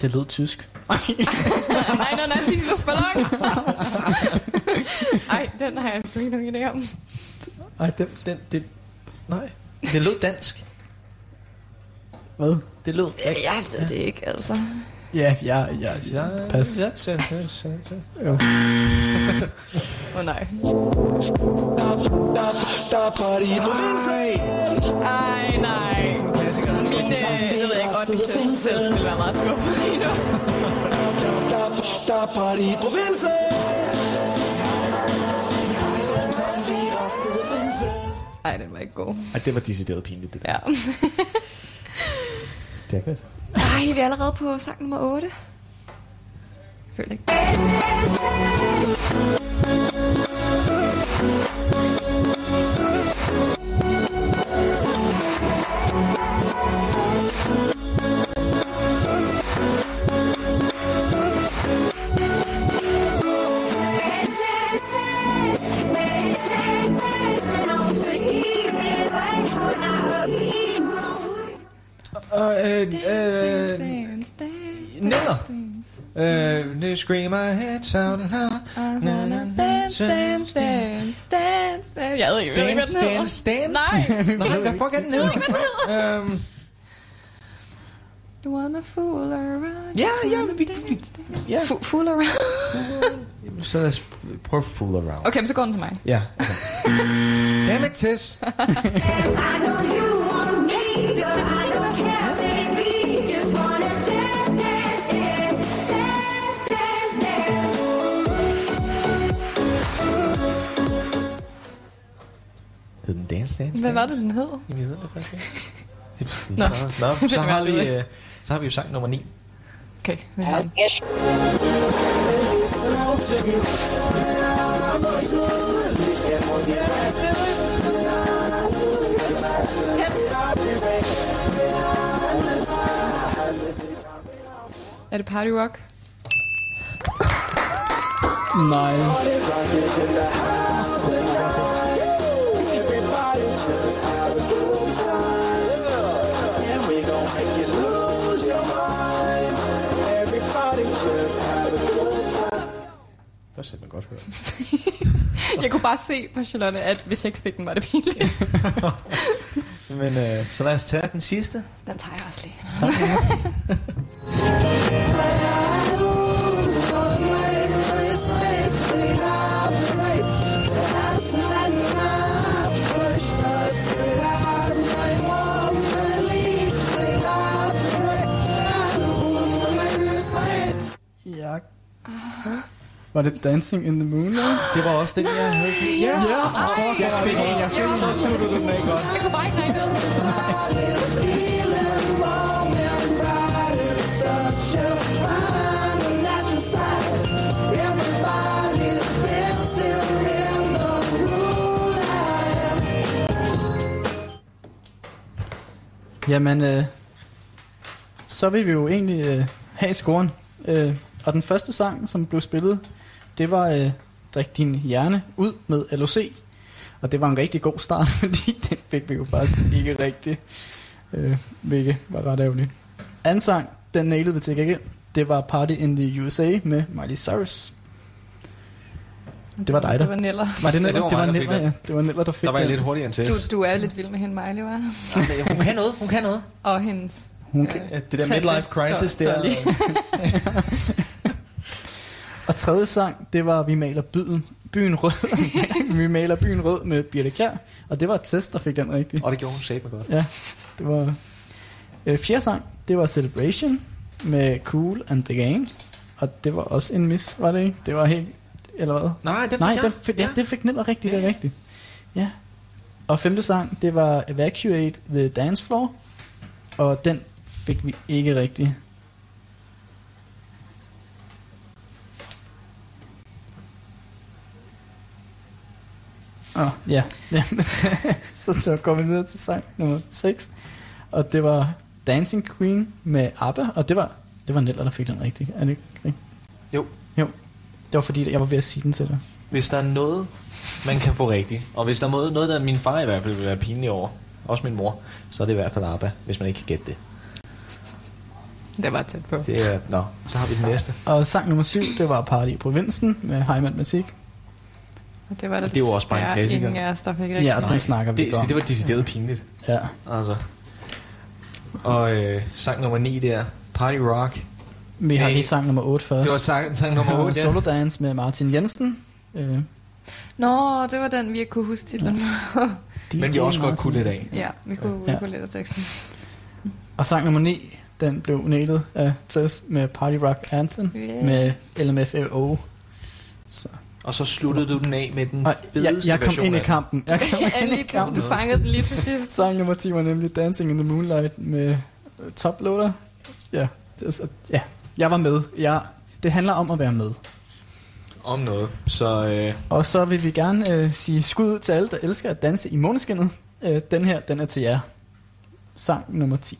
Det lød tysk. Nej, nej, nej, de skal ballon. Ej, den har jeg sgu ikke nogen idé om. Nej, den, den, det, nej. Det lød dansk. Hvad? Det lød rigtigt. Jeg ved det ikke, altså. Ja, ja, ja. Ja, Pas. Ja, ja, ja, ja, ja. Jo. Åh oh, nej. Ej, nej. Øh, det ved jeg ikke. Bonnie til sig selv ville være meget skuffet lige nu. Der er Ej, den var ikke god. Ej, det var decideret pinligt. Det. Ja. Damn it. Ej, vi er allerede på sang nummer 8. Jeg føler ikke. Og, øh, øh, Dance, dance, dance. Øh, det scream my head sound now. I wanna dance, dance, dance, dance, dance. Jeg ved ikke, hvad Dance, den hedder. dance, dance. Nej. Nej, hvad fuck er den hedder? Øhm, You wanna fool around. Ja, ja, vi- dance, vi- dance. ja. Fu- Fool around. så lad os prøve at fool around. Okay, men så går den til mig. Ja. Okay. Damn it, Tess. Det, det er præcis det. Hvad var det, den hed? Jamen, jeg ved det faktisk ikke. Nå. Nå, så, har vi, øh, så har vi jo sang nummer 9. Okay, vi har den. Er det Party Rock? Nej. Sætter man godt høre. Jeg kunne bare se på Charlotte, at hvis jeg ikke fik den, var det pinligt. Men øh, så lad os tage den sidste. Den tager jeg også lige. Var det Dancing in the Moonlight? Det var også den, jeg havde sådan. Ja, Ja, fuck, jeg fik en, jeg fik en. så sluttede den af godt. Jeg kunne bare ikke ud. Jamen, øh, så vil vi jo egentlig øh, have scoren. Øh, og den første sang, som blev spillet, det var øh, Drik din hjerne ud med LOC. Og det var en rigtig god start, fordi den fik vi jo faktisk ikke rigtig, øh, hvilket var ret ærgerligt. Anden sang, den nailede vi til gengæld. Det var Party in the USA med Miley Cyrus. Det var dig, der. Det var Neller. Var det Ja, Neller? det var det var der Neller, ja. Det var Neller, der fik Der var jeg lidt hurtigere end Tess. Du, du er lidt vild med hende, Miley, var? Hun kan noget, hun kan noget. Og hendes... Hun øh, kan- Ja, det der midlife crisis, det er... Dolly. Og tredje sang, det var Vi maler byen, byen rød. vi maler byen rød med Birte Kjær. Og det var Tess, der fik den rigtig. Og det gjorde hun mig godt. Ja, det var... Øh, fjerde sang, det var Celebration med Cool and the Gang. Og det var også en miss, var det ikke? Det var helt... Eller hvad? Nej, den fik Nej, det fik, ja, det fik Niller rigtigt, det er rigtigt. Ja. Og femte sang, det var Evacuate the Dance Floor. Og den fik vi ikke rigtigt. Oh, ja. så, så går vi videre til sang nummer 6. Og det var Dancing Queen med ABBA. Og det var, det var Niller, der fik den rigtigt. Er det ikke rigtigt? Jo. Jo. Det var fordi, jeg var ved at sige den til dig. Hvis der er noget, man kan få rigtigt, og hvis der er noget, noget der min far i hvert fald vil være pinlig over, også min mor, så er det i hvert fald ABBA, hvis man ikke kan gætte det. Det var tæt på. Det er, nå, så har vi den næste. Og sang nummer 7, det var Party i provinsen med High Matematik. Og det var der Det er jo også bare en klassiker. ingen af os, der fik. Ja, den snakker vi Det, om. det var decideret pinligt. Ja. Altså. Og øh, sang nummer 9 der, Party Rock. Vi har lige sang nummer 8 først. Det var sang, sang nummer 8, ja. Solo Dance med Martin Jensen. Øh, Nå, det var den, vi ikke kunne huske titlen. Men vi også godt kunne lidt af. ja, vi kunne, vi Ja. kunne lidt af teksten. Og sang nummer 9, Den blev nailet af Tess med Party Rock Anthem Yeah. med LMFAO. Så. Og så sluttede du den af med den Og jeg, fedeste jeg kom version ind i kampen. Jeg kom ind i kampen. du fangede den lige til sidst. Sang nummer 10 var nemlig Dancing in the Moonlight med øh, Toploader. Ja, det er, så- ja, jeg var med. Jeg, det handler om at være med. Om noget. Så øh, Og så vil vi gerne øh, sige skud ud til alle, der elsker at danse i måneskinnet. Øh, den her, den er til jer. Sang nummer 10.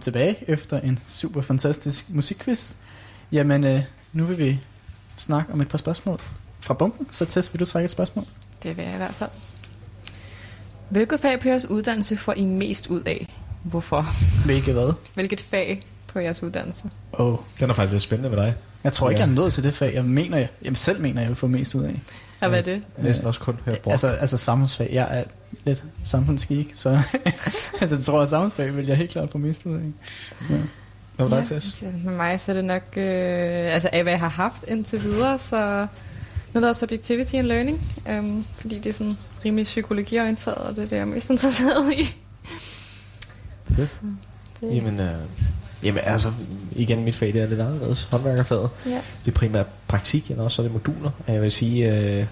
Velkommen tilbage efter en super fantastisk musikquiz. Jamen, øh, nu vil vi snakke om et par spørgsmål fra bunken. Så Tess, vil du trække et spørgsmål? Det vil jeg i hvert fald. Hvilket fag på jeres uddannelse får I mest ud af? Hvorfor? Hvilket hvad? Hvilket fag på jeres uddannelse? Oh. den er faktisk lidt spændende med dig. Jeg tror ikke, Ja. jeg er nået til det fag. Jeg mener, jeg, jeg selv mener, jeg vil få mest ud af. Og hvad er det? Næsten også kun hørt bort. Altså, altså samfundsfag. Jeg er lidt samfundsgeek, så altså, jeg tror, at samfundsfag vil jeg helt klart få mest ud af. Ja. Hvad var Ja, dig, Med mig så er det nok, øh, altså af hvad jeg har haft indtil videre, så noget der hedder Subjectivity and Learning, øhm, fordi det er sådan rimelig psykologiorienteret, og det er det, jeg er mest interesseret i. Fedt. Det, Jamen, øh, jamen altså, igen, mit fag det er lidt anderledes. Håndværkerfaget. ja. Det er primært praktik, eller også så er det moduler. Jeg vil sige, øh,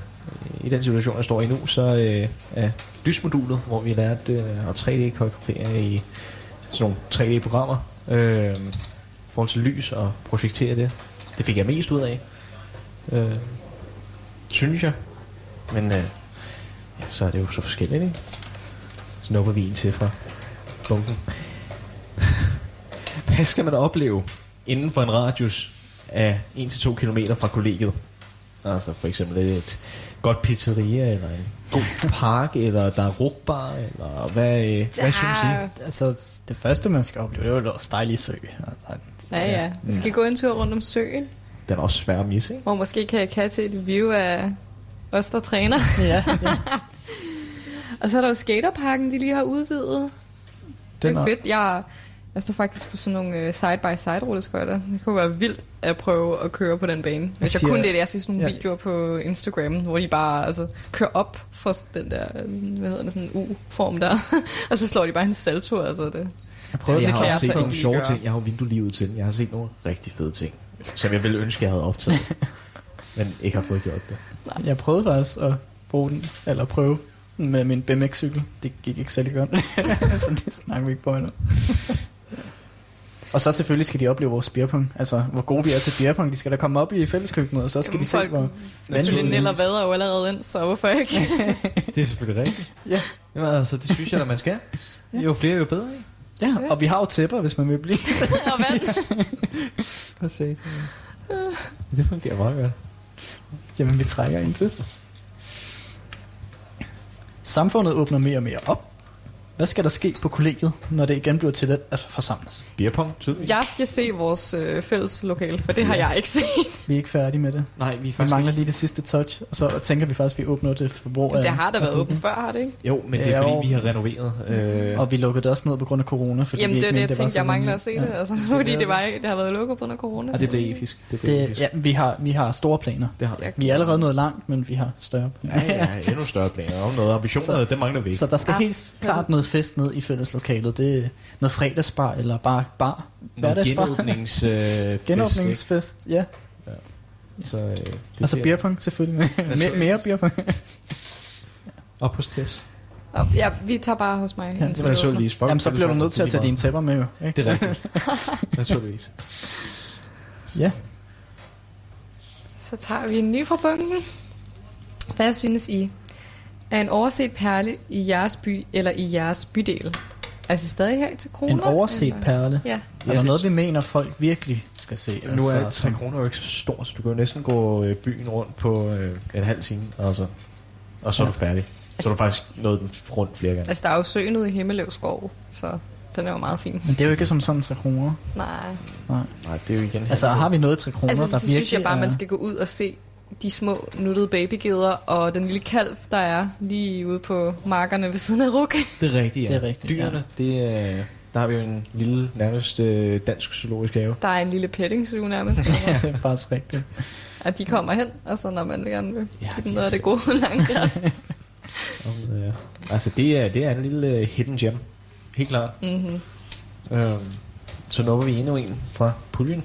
i den situation, jeg står i nu, så øh, er lysmodulet, hvor vi lærte øh, at 3D-koreografere i sådan nogle 3D-programmer. Øh, I forhold til lys og projektere det. Det fik jeg mest ud af. Øh, synes jeg. Men øh, ja, så er det jo så forskelligt, ikke? Så nupper vi en til fra bunken. Hvad skal man opleve inden for en radius af 1-2 km fra kollegiet? Altså for eksempel et godt pizzeria, eller en god park, eller der er rugbar, eller hvad, øh, hvad synes I? Altså, det første, man skal opleve, det er jo vores dejlige sø. Altså, Ja, ja. Vi skal gå en tur rundt om søen. den er også svær at misse, ikke? Hvor måske kan jeg catche et view af os, der træner. Ja, ja. Og så er der jo skaterparken, de lige har udvidet. Det Den er er- fedt. Jeg, jeg står faktisk på sådan nogle øh, side-by-side rulleskøjter. Det kunne være vildt at prøve at køre på den bane. Hvis jeg siger- kunne det, jeg ser sådan nogle Ja. videoer på Instagram, hvor de bare altså, kører op for den der, øh, hvad hedder det, sådan en U-form der. og så slår de bare en salto, altså det. Jeg prøvede jeg det har kan jeg set nogle sjove ting. Jeg har jo vinduelivet til. Jeg har set nogle rigtig fede ting, som jeg ville ønske, jeg havde optaget. men ikke har fået gjort det. Jeg prøvede faktisk at bruge den, eller prøve med min BMX-cykel. Det gik ikke særlig godt. så det snakker vi ikke på endnu. Og så selvfølgelig skal de opleve vores beerpong. Altså, hvor gode vi er til beerpong. De skal da komme op i fælleskøkkenet, og så skal Jamen, de se, folk- hvor vanvittigt Nell og Vader er jo allerede ind, så hvorfor ikke? Det er selvfølgelig rigtigt. Ja. Jamen, altså, det synes jeg, at man skal. Jo flere, jo bedre, ikke? Ja, og vi har jo tæpper, hvis man vil blive. og vand. Hvad sagde Det fungerer meget godt. Jamen, vi trækker ind til. Samfundet åbner mere og mere op. Hvad skal der ske på kollegiet, når det igen bliver tilladt at forsamles? Beerpong, tydeligt. Jeg skal se vores øh, fælles lokale, for det har jeg ikke set. Vi er ikke færdige med det. Nej, vi er Vi faktisk... mangler lige det sidste touch, og så tænker vi faktisk, at vi åbner det for af... Det har da været åbent før, har det ikke? Jo, men det er fordi, vi har renoveret. Øh, Og vi lukkede det også ned på grund af corona, fordi Jamen vi det er det, jeg tænkte, jeg mangler at se Ja. det, altså, fordi det, var, det har været lukket på grund af corona. og det blev episk. Det blev Det, episk. ja, vi har, vi har store planer. Det har Jeg Vi er allerede nået langt, men vi har større planer. Ja, ja, endnu større planer. Og noget ambitioner, det mangler vi ikke. Så der skal helt klart noget fest ned i fælleslokalet. Det er noget fredagsbar eller bare bar. Hverdagsbar. genåbnings, øh, fest? Genåbningsfest, ja. Så, øh, det Altså bliver- beerpong selvfølgelig. mere, mere beerpong. Op hos Tess. Og, ja, vi tager bare hos mig. Ja, Det var naturligvis. Folk Jamen så bliver du nødt til at tage dine tæpper med jo. Ikke? Det er rigtigt. naturligvis. Ja. Så tager vi en ny fra bunken. Hvad synes I er en overset perle i jeres by eller i jeres bydel? Altså stadig her til kroner? En overset eller? perle. Ja. Er Ja, der det- noget, vi mener, folk virkelig skal se? Nu er altså, 3 kroner jo ikke så stort, så du kan jo næsten gå øh, byen rundt på øh, en halv time, altså. Og så er Ja. du færdig. Så er du faktisk nået den rundt flere gange. Altså der er jo søen ude i Himmeløv skov, så den er jo meget fin. Men det er jo ikke som sådan 3 kroner. Nej. Nej. Nej, det er jo igen... Altså har vi noget 3 kroner, Altså, der så virkelig synes jeg bare, er... man skal gå ud og se de små nuttede babygeder og den lille kalv, der er lige ude på markerne ved siden af Ruk. Det er rigtigt, ja. Det er rigtigt, Dyrene, det er... Der har vi jo en lille, nærmest øh, dansk zoologisk have. Der er en lille petting zoo nærmest. ja, det er faktisk rigtigt. at de kommer hen, altså når man gerne vil Ja, give de dem noget af det gode lange græs. Og, øh, altså, det er, det er en lille øh, hidden gem. Helt klart. mm-hmm. Øhm, så når vi endnu en fra puljen.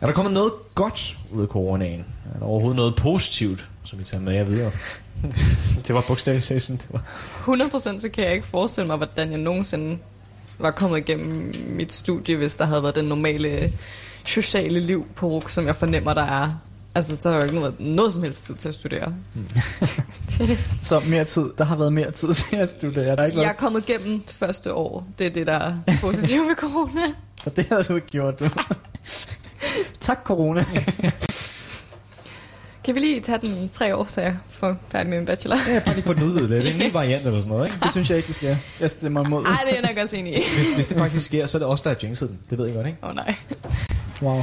Er der kommet noget godt ud af coronaen? Er der overhovedet noget positivt, som vi tager med jer videre? det var bogstaveligt session. Det var. 100% så kan jeg ikke forestille mig, hvordan jeg nogensinde var kommet igennem mit studie, hvis der havde været den normale sociale liv på RUK, som jeg fornemmer, der er. Altså, der har jo ikke noget, noget som helst tid til at studere. Så mere tid. Der har været mere tid til at studere. Der er ikke Jeg er været... kommet igennem første år. Det er det, der er positivt ved corona. For det havde du ikke gjort, du. tak, corona. Kan vi lige tage den i tre år, så jeg får færdig med min bachelor? Ja, bare lige få den udvidet lidt. Det er en ny variant eller sådan noget, ikke? Det synes jeg ikke, vi skal. Jeg stemmer imod. Ej, det er jeg nok også enig i. Hvis, hvis det faktisk sker, så er det os, der har jinxet den. Det ved jeg godt, ikke? Åh oh, nej. Wow.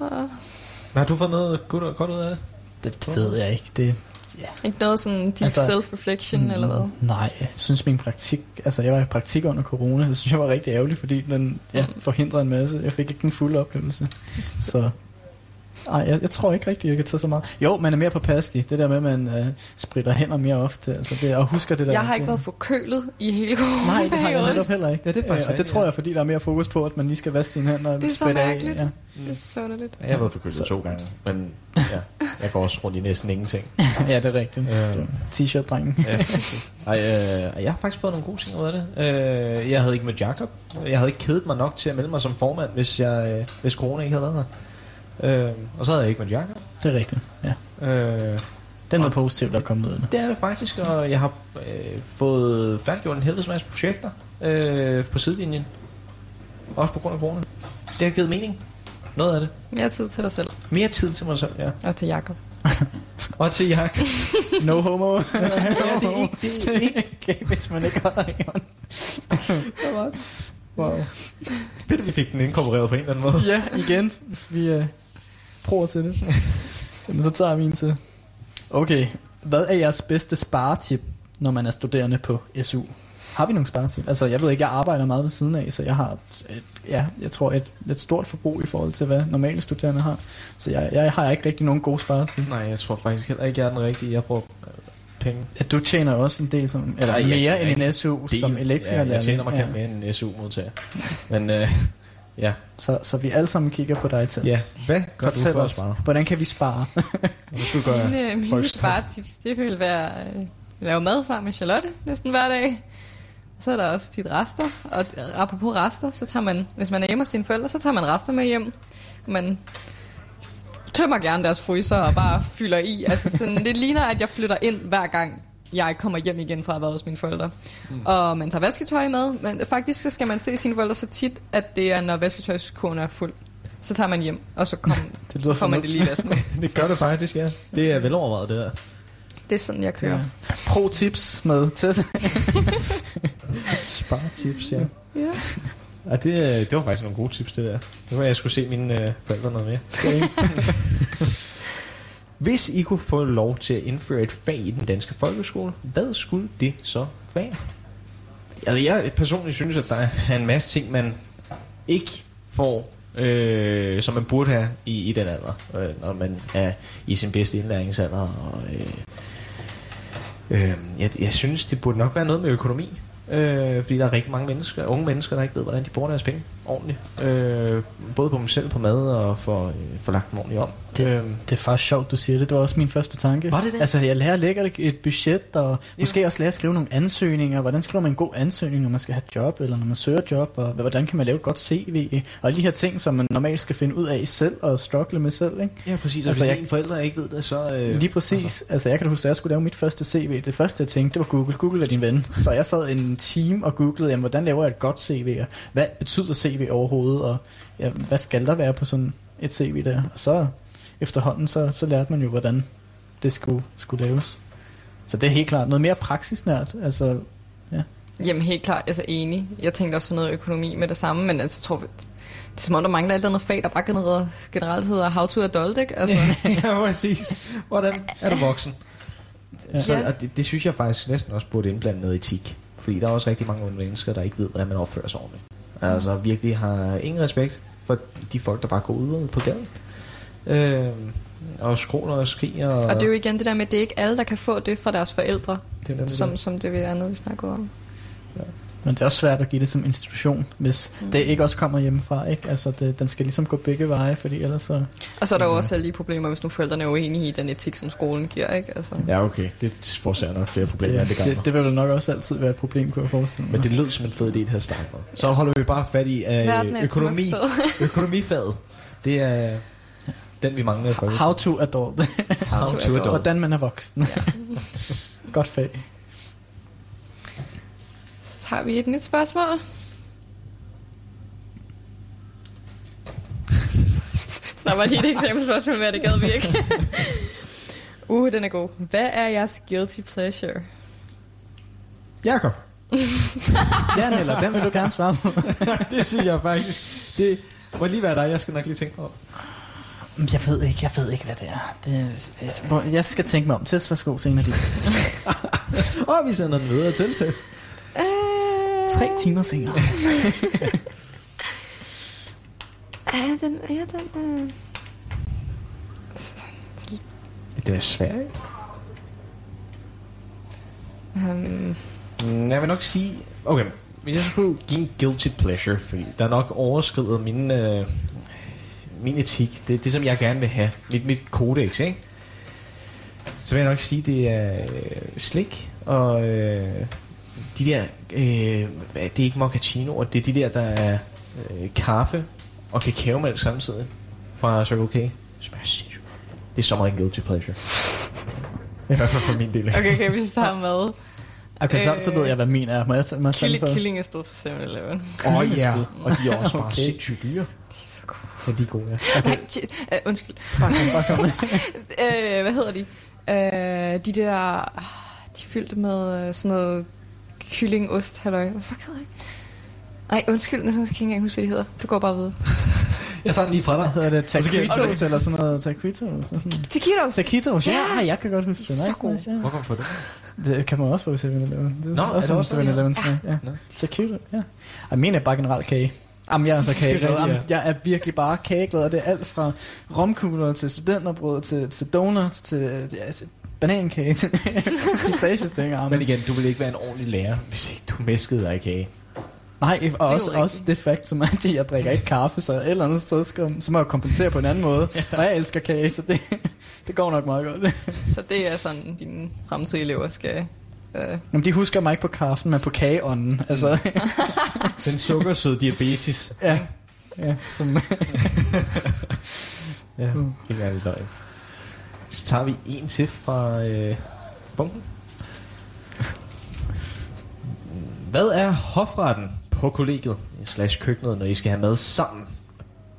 Men har du fået noget godt, godt ud af det? Det, det ved jeg ikke. Det, Ikke noget sådan deep Altså, self-reflection mm, eller hvad? Nej, jeg synes min praktik... Altså, jeg var i praktik under corona. Det synes jeg var rigtig ærgerligt, fordi den ja, forhindrede en masse. Jeg fik ikke den fulde oplevelse. Så... Ej, jeg, jeg tror ikke rigtigt, jeg kan tage så meget. Jo, man er mere påpasselig. Det der med, at man øh, spritter hænder mere ofte. Altså det, og husker det der. Jeg har ikke det, været forkølet i hele corona Nej, det har jeg netop heller ikke. Ja, det er faktisk Øh, og det tror ja. jeg, fordi der er mere fokus på, at man lige skal vaske sine hænder og Det er så spritte af. mærkeligt. Ja. Det er så lidt. Jeg har været forkølet to gange, men ja, jeg går også rundt i næsten ingenting. ja, det er rigtigt. Øh. T-shirt-drengen. Ja. Ej, øh, jeg har faktisk fået nogle gode ting ud af det. Øh, jeg havde ikke mødt Jacob. Jeg havde ikke kedet mig nok til at melde mig som formand, hvis, jeg, øh, hvis corona ikke havde været her. Øh, og så havde jeg ikke mødt Jacob. Det er rigtigt, ja. Øh, Det er noget positivt, der er kommet ud af det. det er det faktisk, og jeg har øh, fået færdiggjort en helvedes masse projekter øh, på sidelinjen. Også på grund af corona. Det har givet mening. Noget af det. Mere tid til dig selv. Mere tid til mig selv, ja. Og til Jakob. Og til Jacob. No homo. ja, det er ikke, det er ikke. okay, hvis man ikke holder i hånden. Wow. Fedt, vi fik den inkorporeret på en eller anden måde. Ja, igen. Vi, øh, proer til det. Jamen, så tager vi en til. Okay, hvad er jeres bedste sparetip, når man er studerende på SU? Har vi nogle sparetip? Altså, jeg ved ikke, jeg arbejder meget ved siden af, så jeg har, et, ja, jeg tror, et lidt stort forbrug i forhold til, hvad normale studerende har. Så jeg, jeg har ikke rigtig nogen gode sparetip. Nej, jeg tror faktisk heller ikke, jeg er den rigtige. Jeg bruger øh, penge. Ja, du tjener også en del som, eller jeg mere end en SU Del. som elektriker. Ja, jeg tjener mig ja. mere end en SU-modtager. Men øh, ja. Så, så vi alle sammen kigger på dig, Tess. ja, hvad gør Fortæl du for at os, spare? hvordan kan vi spare? Hvad skulle du gøre? Mine, mine sparetips, det vil være øh, lave mad sammen med Charlotte næsten hver dag. Så er der også tit rester, og apropos rester, så tager man, hvis man er hjemme hos sine forældre, så tager man rester med hjem. Man tømmer gerne deres fryser og bare fylder i. Altså sådan, det ligner, at jeg flytter ind hver gang, jeg kommer hjem igen fra at været hos mine forældre. Mm. Og man tager vasketøj med, men faktisk så skal man se sine forældre så tit, at det er, når vasketøjskurven er fuld. Så tager man hjem, og så, kom, Det lyder så får man det lige vasket. Det gør det faktisk, ja. Det er velovervejet, det der. Det er sådan, jeg kører. Ja. Pro tips med Tess. Sparetips, ja. Ja. ja det, det var faktisk nogle gode tips, det der. Det var, jeg skulle se mine øh, forældre noget mere. Hvis I kunne få lov til at indføre et fag i den danske folkeskole, hvad skulle det så være? Altså, jeg personligt synes, at der er en masse ting, man ikke får, øh, som man burde have i, i den alder, øh, når man er i sin bedste indlæringsalder. Og, øh, øh, jeg, jeg synes, det burde nok være noget med økonomi. Øh, fordi der er rigtig mange mennesker, unge mennesker, der ikke ved, hvordan de bruger deres penge ordentligt. Øh, både på dem selv, på mad og for, øh, for lagt dem ordentligt om. Det- Øh, Det er faktisk sjovt, du siger det. Det var også min første tanke. Var det det? Altså, jeg lærer at lægge et budget, og måske også lære at skrive nogle ansøgninger. Hvordan skriver man en god ansøgning, når man skal have job, eller når man søger job, og hvordan kan man lave et godt CV, og alle de her ting, som man normalt skal finde ud af selv, og struggle med selv, ikke? ja, præcis. Og Altså, altså, hvis jeg- jeg... forældre ikke ved det, så... Øh, Lige præcis. Altså. altså, jeg kan huske, da jeg skulle lave mit første CV, det første jeg tænkte, det var Google. Google er din ven. Så jeg sad en time og googlede, jamen, hvordan laver jeg et godt CV, hvad betyder CV overhovedet, og ja, hvad skal der være på sådan et CV der? Og så efterhånden, så, så lærte man jo, hvordan det skulle, skulle laves. Så det er helt klart noget mere praksisnært. Altså, Jamen helt klart, altså enig. Jeg tænkte også noget økonomi med det samme, men altså, jeg tror, det er som om, der mangler alt andet fag, der bare generelt, generelt hedder How to Adult, ikke? Altså, ja, præcis. Hvordan er du voksen? Ja. Så, Ja. og det, det synes jeg faktisk næsten også burde indblande noget etik. Fordi der er også rigtig mange unge mennesker, der ikke ved, hvordan man opfører sig ordentligt. Altså virkelig har ingen respekt for de folk, der bare går ud på gaden. Øh, og skråler og skriger. Og, og det er jo igen det der med, at det er ikke alle, der kan få det fra deres forældre, det er som, det. som det vi andet, vi snakkede om. Men det er også svært at give det som institution, hvis mm. det ikke også kommer hjemmefra. Ikke? Altså, det, den skal ligesom gå begge veje, fordi ellers så... Og så er der jo også alle de problemer, hvis nu forældrene er uenige i den etik, som skolen giver, ikke? Altså, Ja, okay. Det forårsager nok flere problemer, det, det, det, det, vil jo nok også altid være et problem, kunne jeg forestille mig. Men det lød som en fed idé til at starte med. Så holder vi bare fat i uh, økonomi, økonomifaget. Det er den, vi mangler. How to adult. How to adult. Hvordan man er voksen. Ja. Godt fag. Tager vi et nyt spørgsmål. Der var lige et eksamensspørgsmål mere, det gad vi ikke. uh, den er god. Hvad er jeres guilty pleasure? Jakob. Ja, Nella, den vil du gerne svare på. det synes jeg faktisk. Det må lige være dig, jeg skal nok lige tænke på. Jeg ved ikke, jeg ved ikke, hvad det er. Det, jeg skal tænke mig om. Tess, værsgo, senere de. Og vi sender den videre til Tess. Øh, Tre timer senere. Ja, den, ja, den, øh. Det er svært, ikke? Um, Mm, Jeg vil nok sige... Okay, hvis jeg skulle give en guilty pleasure, fordi der er nok overskridet min, øh, min etik. Det, det, som jeg gerne vil have. Mit, mit kodex, ikke? Så vil jeg nok sige, det er øh, slik og øh, de der... Øh, hvad- det er ikke mochaccino, det er de der, der er øh, kaffe og kakaomælk samtidig fra Circle K. Det er så meget en guilty pleasure. I hvert fald for min del. okay, okay, vi tager med. Okay, så, så ved jeg, hvad min er. Må jeg, tage- må jeg Killing, først? killingespil fra 7-Eleven. Åh oh, ja, og de er også bare Okay. sindssygt dyre. De er så gode. Ja, de er gode, ja. Okay. Ej, shit. uh, undskyld. Bare kom, bare kom. øh, hvad hedder de? Øh, de der... ah, De er fyldt med øh, sådan noget kyllingost, halløj. Hvad fuck hedder det? Ej, undskyld, jeg kan ikke engang huske, hvad de hedder. Du går bare ved. Jeg tager den lige fra dig. Hedder det? Så jeg- Taquitos eller sådan noget? Taquitos? Sådan. Taquitos. Taquitos, ja, Ja. jeg kan godt huske det. Så Nice, god. nice, ja. Hvor kom du for det? Det kan man også få i 7-Eleven. Det Nå, er er også det en også det? 7-Eleven snack. Ja. Nå. Taquitos, ja. Jeg mener bare generelt kage. Jamen, jeg er så kageglad. Det er Jamen, jeg er virkelig bare kageglad, og det er alt fra romkugler til studenterbrød, til, til donuts, til, ja, til banankage, til pistachestænger. Men igen, du vil ikke være en ordentlig lærer, hvis ikke du mæskede dig i kage. Nej, og jo også, også det fakt, som er, at jeg drikker ikke kaffe, så et eller andet sted skal, så må jeg kompensere på en anden måde. Og jeg elsker kage, så det, det går nok meget godt. Så det er sådan, dine fremtidige elever skal... Øh, Jamen, de husker mig ikke på kaffen, men på kageånden. Altså, Den sukkersøde diabetes. ja, ja, som, Ja, det er lidt løgn. Så tager vi en til fra øh, bunken. Hvad er hofretten på kollegiet slash køkkenet, når I skal have mad sammen?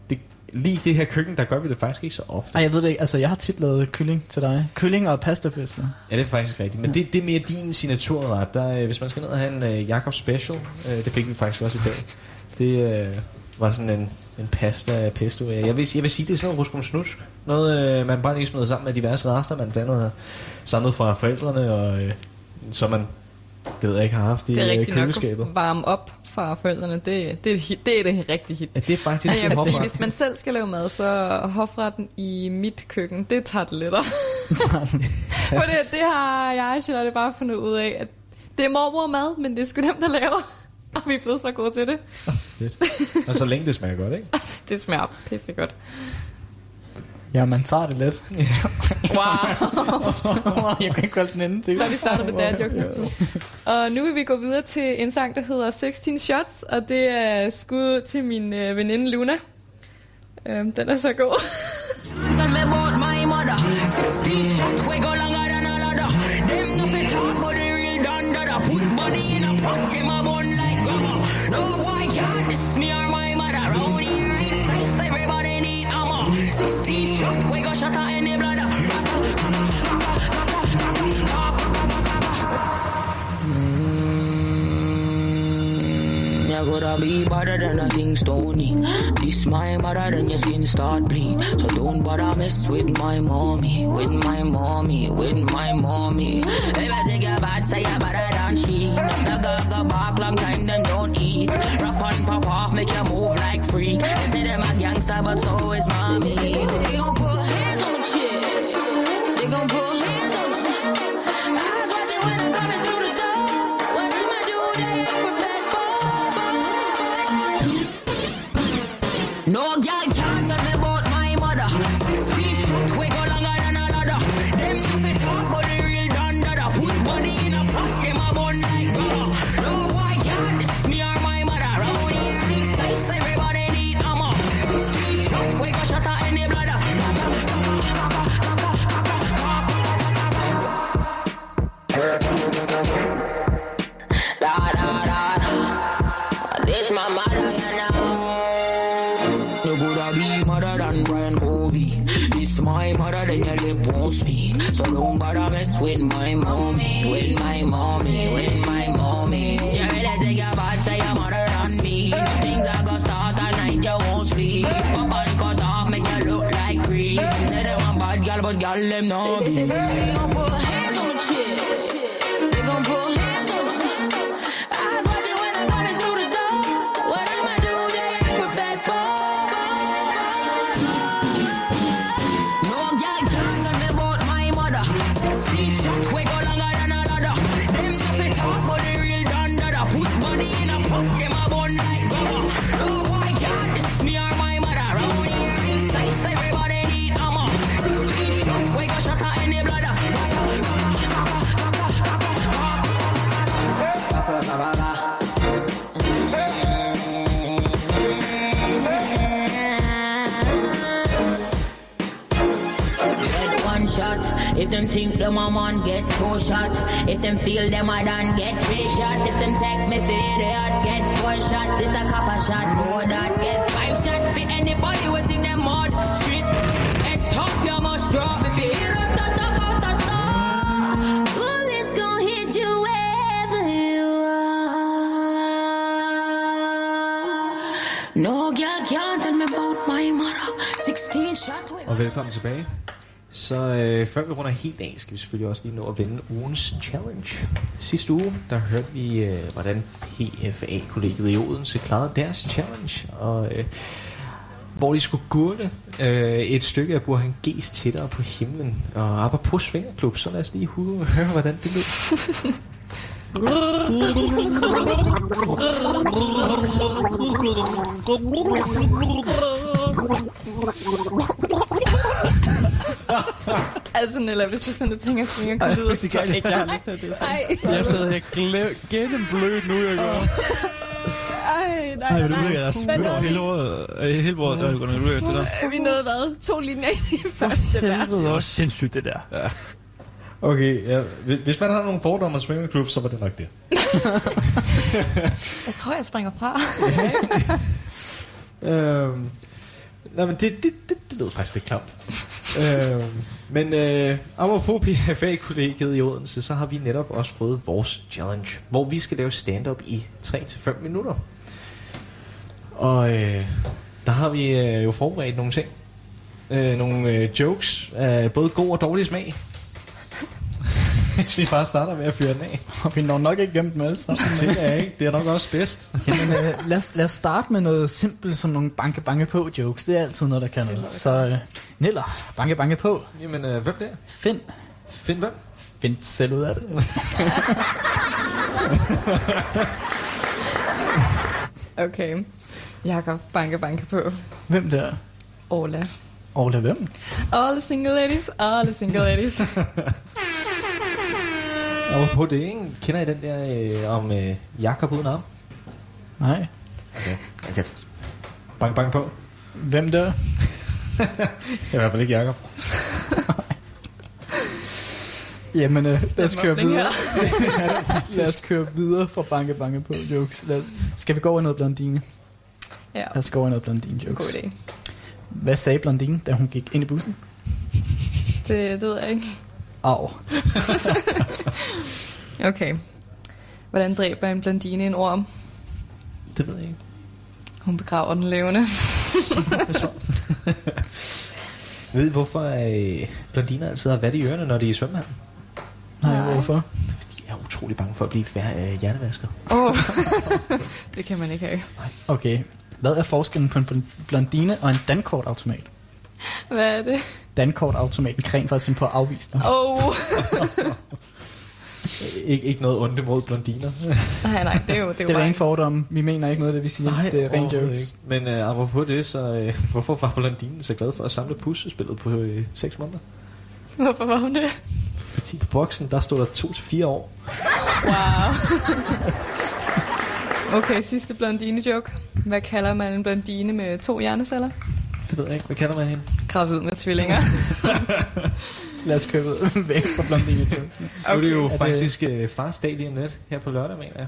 Det, lige det her køkken, der gør vi det faktisk ikke så ofte. Ej, jeg ved det ikke. Altså, jeg har tit lavet kylling til dig. Kylling og pasta pasta. Ja, det er faktisk rigtigt. Men det, det er mere din signaturret. Der, øh, hvis man skal ned og have en øh, Jakob Special, øh, det fik vi faktisk også i dag. Det øh, var sådan en, en pasta pesto. Ja, Jeg vil, jeg vil sige, det er sådan noget ruskum snusk. Noget, øh, man bare lige smider sammen med diverse rester, man blandt andet har samlet fra forældrene, og øh, så man, det ved jeg ikke, har haft i det er øh, nok køleskabet. at varme op fra forældrene. Det, det, er, hit, det er det rigtige hit. Ja, det er faktisk Men jeg vil sige, hvis man selv skal lave mad, så er hofretten i mit køkken, det tager det lettere. For det, det har jeg og Charlotte bare fundet ud af, at det er mormor mad, men det er sgu nemt at lave. Og vi er blevet så gode til det. Fedt. Og så længe det smager godt, ikke? Altså, det smager pisse godt. Ja, man tager det let. Wow. jeg kan ikke holde den. Det Så vi startet med dad jokes. Og nu vil vi gå videre til en sang, der hedder 16 Shots, og det er skud til min øh, veninde Luna. Øhm, den er så god. You gotta be better than a king stony. This my mother, then your skin start bleed. So don't bother mess with my mommy, with my mommy, with my mommy. If I take your bad, say you better than she. If the girl go back long time, then don't eat. Rap on, pop off, make you move like freak. They say them a gangster, but so is mommy. They gon' put Harlem, not. Them a man, get two shot. If them feel them a done, get three shot. If them take me for idiot, get four shot. This a copper shot, know that. Get five shot for anybody who think them mud. Street at top, you must drop. If you hear it, ta ta ta ta ta. Bullets gon' hit you wherever you are. No girl can't tell me about my mom. og velkommen tilbage. Så øh, før vi runder helt af, skal vi selvfølgelig også lige nå at vende ugens challenge. Sidste uge, der hørte vi, øh, hvordan PFA-kollegiet i Odense klarede deres challenge, og øh, hvor de skulle gurte øh, et stykke af Burhan G's tættere på himlen. Og apropos Svingerklub, så lad os lige høre, hvordan det lød. Altså, Nella, hvis du sådan, du tænker, at jeg kan lyde, så tror jeg ikke, jeg har lyst til at deltage. Nej, Jeg sidder her glem- gennemblødt nu, jeg gør. ej, nej, Ej, nej, lyder, jeg spytter nåede hele vi? året. øh, Hele året, der er det godt, det der. Vi nåede hvad? To linjer i første vers. Det er også sindssygt, det der. Okay, ja. Hvis- man har nogle fordomme om Svingerklub, så var det nok det. Jeg tror, jeg springer fra. Øhm, nej, men det, det, det, det lød faktisk lidt klamt. øhm, men øh, apropos PFA-kollegiet i Odense, så har vi netop også fået vores challenge, hvor vi skal lave stand-up i 3-5 minutter. Og øh, der har vi øh, jo forberedt nogle ting. Øh, nogle øh, jokes af både god og dårlig smag. Hvis vi bare starter med at fyre den af. Og vi når nok ikke igennem dem alle sammen. Det jeg ikke. Det er nok også bedst. Jamen, øh, lad, os, lad os starte med noget simpelt, som nogle banke banke på jokes. Det er altid noget, der kan noget. Så øh, Niller, banke banke på. Jamen, øh, hvem det er? Find, Find hvem? find selv ud af det. Okay. Jakob, banke, banke på. Hvem der? Ola. Orla hvem? All the single ladies, all the single ladies. Og på det, ikke? Kender I den der øh, om øh, Jakob uden arm? Nej. Okay. okay. Bang, bang på. Hvem der? Det er i hvert fald ikke Jakob. Jamen, øh, lad os køre videre. lad os køre videre fra banke banke på jokes. Lad os, skal vi gå over noget blondine? Ja, Lad os gå over noget blondine jokes. god idé. Hvad sagde blondine, da hun gik ind i bussen? Det, det ved jeg ikke. Au. Okay. Hvordan dræber en blondine en orm? Det ved jeg ikke. Hun begraver den levende. Ved I, hvorfor øh, blondiner altid har vat i ørerne, når de er i svømmehallen? Nej, Nej. hvorfor? De er utrolig bange for at blive hver- øh, hjernevasket. Oh. det kan man ikke have. Okay. Hvad er forskellen på en blondine og en dankortautomat? Hvad er det? Dankortautomaten kan rent faktisk finde på at afvise dig. Oh. Ik- ikke noget ondt imod blondiner. nej, nej, det er jo, det er jo Det er ren fordom. Vi mener ikke noget af det, vi siger. Nej, det er ren jokes. ikke. Men øh, apropos det, så øh, hvorfor var blondinen så glad for at samle puslespillet på øh, 6 måneder? Hvorfor var hun det? Fordi på boksen, der stod der 2-4 år. Wow. Okay, sidste blondine joke. Hvad kalder man en blondine med to hjerneceller? Det ved jeg ikke. Hvad kalder man hende? Gravid med tvillinger. Lad os videre væk fra blondine jokes. Okay. Nu er det jo Er det- faktisk øh, fars dag lige om lidt her på lørdag, mener jeg.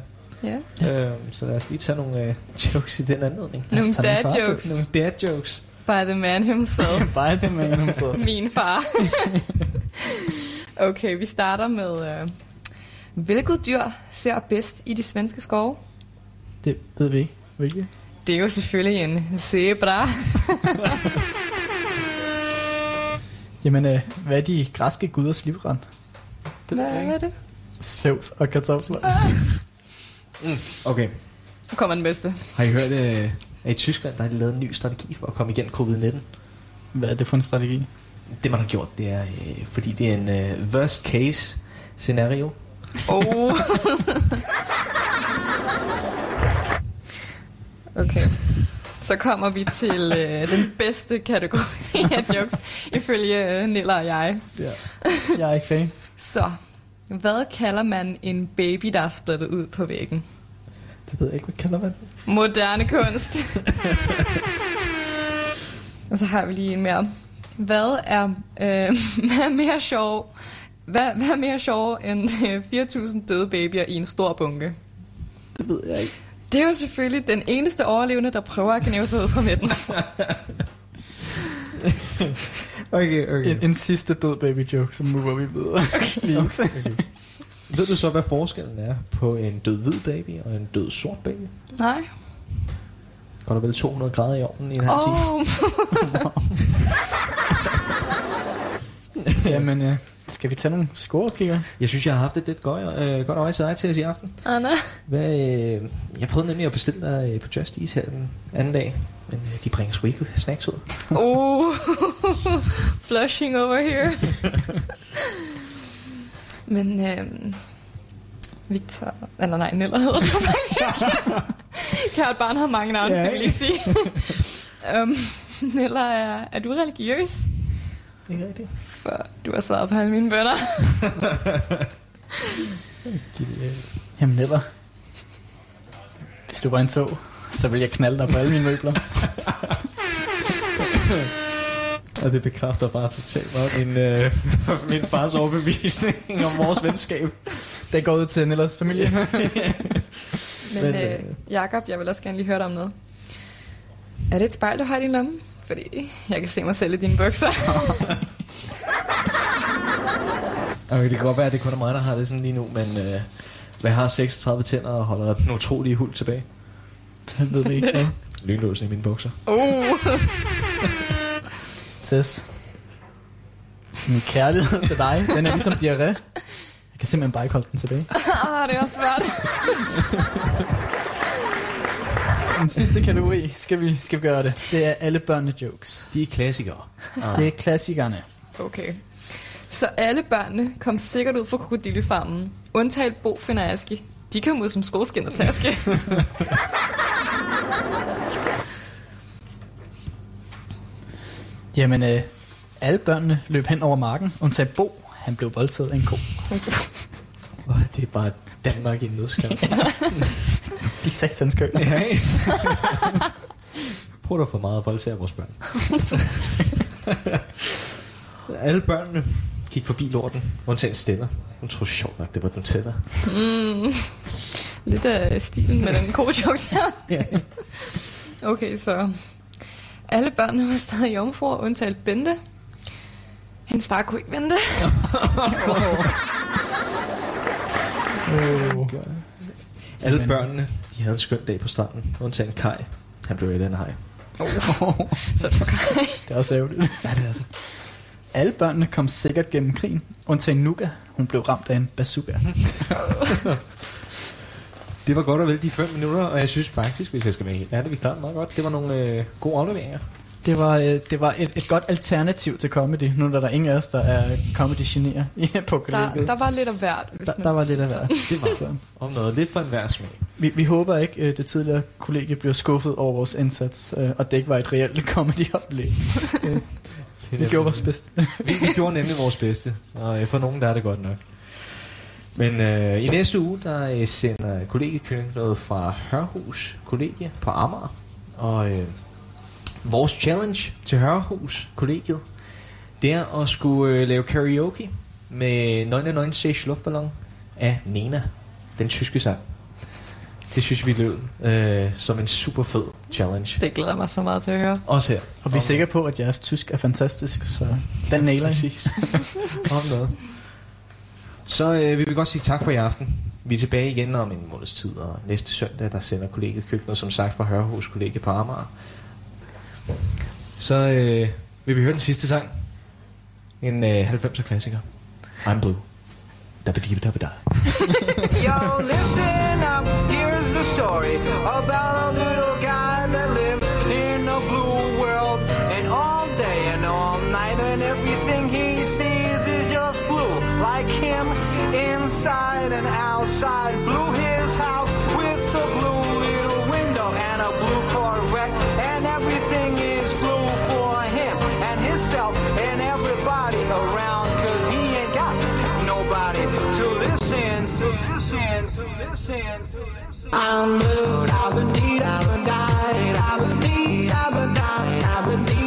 Ja. Øhm, så lad os lige tage nogle øh, jokes i den anledning. Nogle dad første. jokes. Nogle dad jokes. By the man himself. Det med en så. Min far. okay, vi starter med... Øh, hvilket dyr ser bedst i de svenske skove? Det ved vi ikke. Hvilket? Det er jo selvfølgelig en zebra. Jamen, øh, hvad er de græske guders livret? Hvad ved jeg er det? Zeus og kartofler. Okay. Nu kommer den bedste. Har I hørt, øh, at i Tyskland, der har de lavet en ny strategi for at komme igennem covid-19? Hvad er det for en strategi? Det man har gjort, det er, øh, fordi det er en øh, worst case scenario. Oh. okay. Så kommer vi til øh, den bedste kategori af jokes, ifølge øh, Nilla og jeg. Ja. Jeg er ikke fan. Så, hvad kalder man en baby, der er splittet ud på væggen? Det ved jeg ikke, hvad kalder man Moderne kunst. og så har vi lige en mere. Hvad er, øh, hvad er mere sjov? Hvad, hvad er mere sjov end øh, 4.000 døde babyer i en stor bunke? Det ved jeg ikke. Det er jo selvfølgelig den eneste overlevende, der prøver at knæve sig ud fra midten. Okay, okay. En, en sidste død baby joke, så mover vi videre. Please. okay. Ved du så, hvad forskellen er på en død hvid baby og en død sort baby? Nej. går der vel 200 grader i ovnen i en halv time. Oh, Jamen, øh, skal vi tage nogle scorereplikker? Jeg synes, jeg har haft et lidt godt, øh, godt øje til dig til os i aften. Anna. Hvad, øh, jeg prøvede nemlig at bestille dig øh, på Just Eat her den anden dag, men øh, de bringer sgu ikke snacks ud. Oh, blushing over here. Men øhm, Victor, eller nej, Niller hedder du faktisk. Kært barn har mange navne, Ja, skal vi lige sige. um, Niller, er, er du religiøs? Ikke rigtigt. For du har svaret på alle mine bønder. Jamen, eller... Hvis du var en tog, så vil jeg knalde dig på alle mine møbler. Og det bekræfter bare totalt meget min, øh, min fars overbevisning om vores venskab. Det går ud til Nellers familie. Men, Men, øh, øh, Jakob, jeg vil også gerne lige høre dig om noget. Er det et spejl, du har i din lomme? Fordi jeg kan se mig selv i dine bukser. Okay, det kan godt være, at det kun er mig, der har det sådan lige nu, men øh, jeg har 36 tænder og holder den utrolige hul tilbage. Det ved vi ikke. hvad. Lynlåsen i mine bukser. Uh. Tess. Min kærlighed til dig, den er ligesom diarré. Jeg kan simpelthen bare ikke holde den tilbage. ah, det er også svært. Den sidste kategori, skal vi, skal vi gøre det. Det er alle børnene jokes. De er klassikere. Det er klassikerne. Okay. Så alle børnene kom sikkert ud fra krokodillefarmen. Undtaget Bo, Finn og Aske. De kom ud som skoleskin og taske. Jamen, øh, alle børnene løb hen over marken, undtagen Bo. Han blev voldtaget af en ko. Oh, det er bare Danmark i en nødskal. De satans kø. ja, ikke? Prøv at for meget at voldtage vores børn. Alle børnene gik forbi lorten, undtagen Stella. Hun troede sjovt nok, det var den tætter. mm. Lidt af stilen med den gode. Ja. Okay, så... Alle børnene var stadig jomfruer, undtaget Bente. Hendes far kunne ikke vente. Alle børnene, de havde en skøn dag på stranden, undtagen Kai. Han blev et af en hej. så for Kai. Det er også ærgerligt. Ja, det er altså. Alle børnene kom sikkert gennem krigen, undtagen Nuka. Hun blev ramt af en bazooka. Det var godt og vel de 5 minutter, og jeg synes faktisk, hvis jeg skal være helt ærlig, vi klarede meget godt. Det var nogle øh, gode afleveringer. Det var, øh, det var et, et godt alternativ til comedy, nu er der ingen af os, der er comedy-genierer på Der, kollegiet. der var lidt af hvert. Der, der var lidt af sige hver. Det var sådan. Om noget lidt for en hver smag. Vi, vi håber ikke, at det tidligere kollegie bliver skuffet over vores indsats, øh, og det ikke var et reelt comedy-oplæg. Vi gjorde vores bedste. vi, vi gjorde nemlig vores bedste, og øh, for nogen der er det godt nok. Men øh, i næste uge, der øh, sender kollegiekøkken noget fra Hørhus Kollegie på Amager. Og øh, vores challenge til Hørhus Kollegiet, det er at skulle øh, lave karaoke med 99 Luftballon af Nena, den tyske sang. Det synes vi lød øh, som en super fed challenge. Det glæder mig så meget til at høre. Også her. Og vi er sikre på, at jeres tysk er fantastisk, så den nailer I. Præcis. Så øh, vi vil godt sige tak for i aften. Vi er tilbage igen om en måneds tid, og næste søndag, der sender kollegiet køkkenet, som sagt, fra Hørhus kollegie på Amager. Så øh, vil vi høre den sidste sang. En øh, 90'er klassiker. I'm Blue. Dabba-dibba dabba Yo, listen up, here's the story about a little outside. Blue his house with a blue little window and a blue Corvette. And everything is blue for him and himself and everybody around. Cause he ain't got nobody to listen, to listen, to listen, to listen. I'm blue, da ba dee da ba die, da ba dee da ba die, da ba dee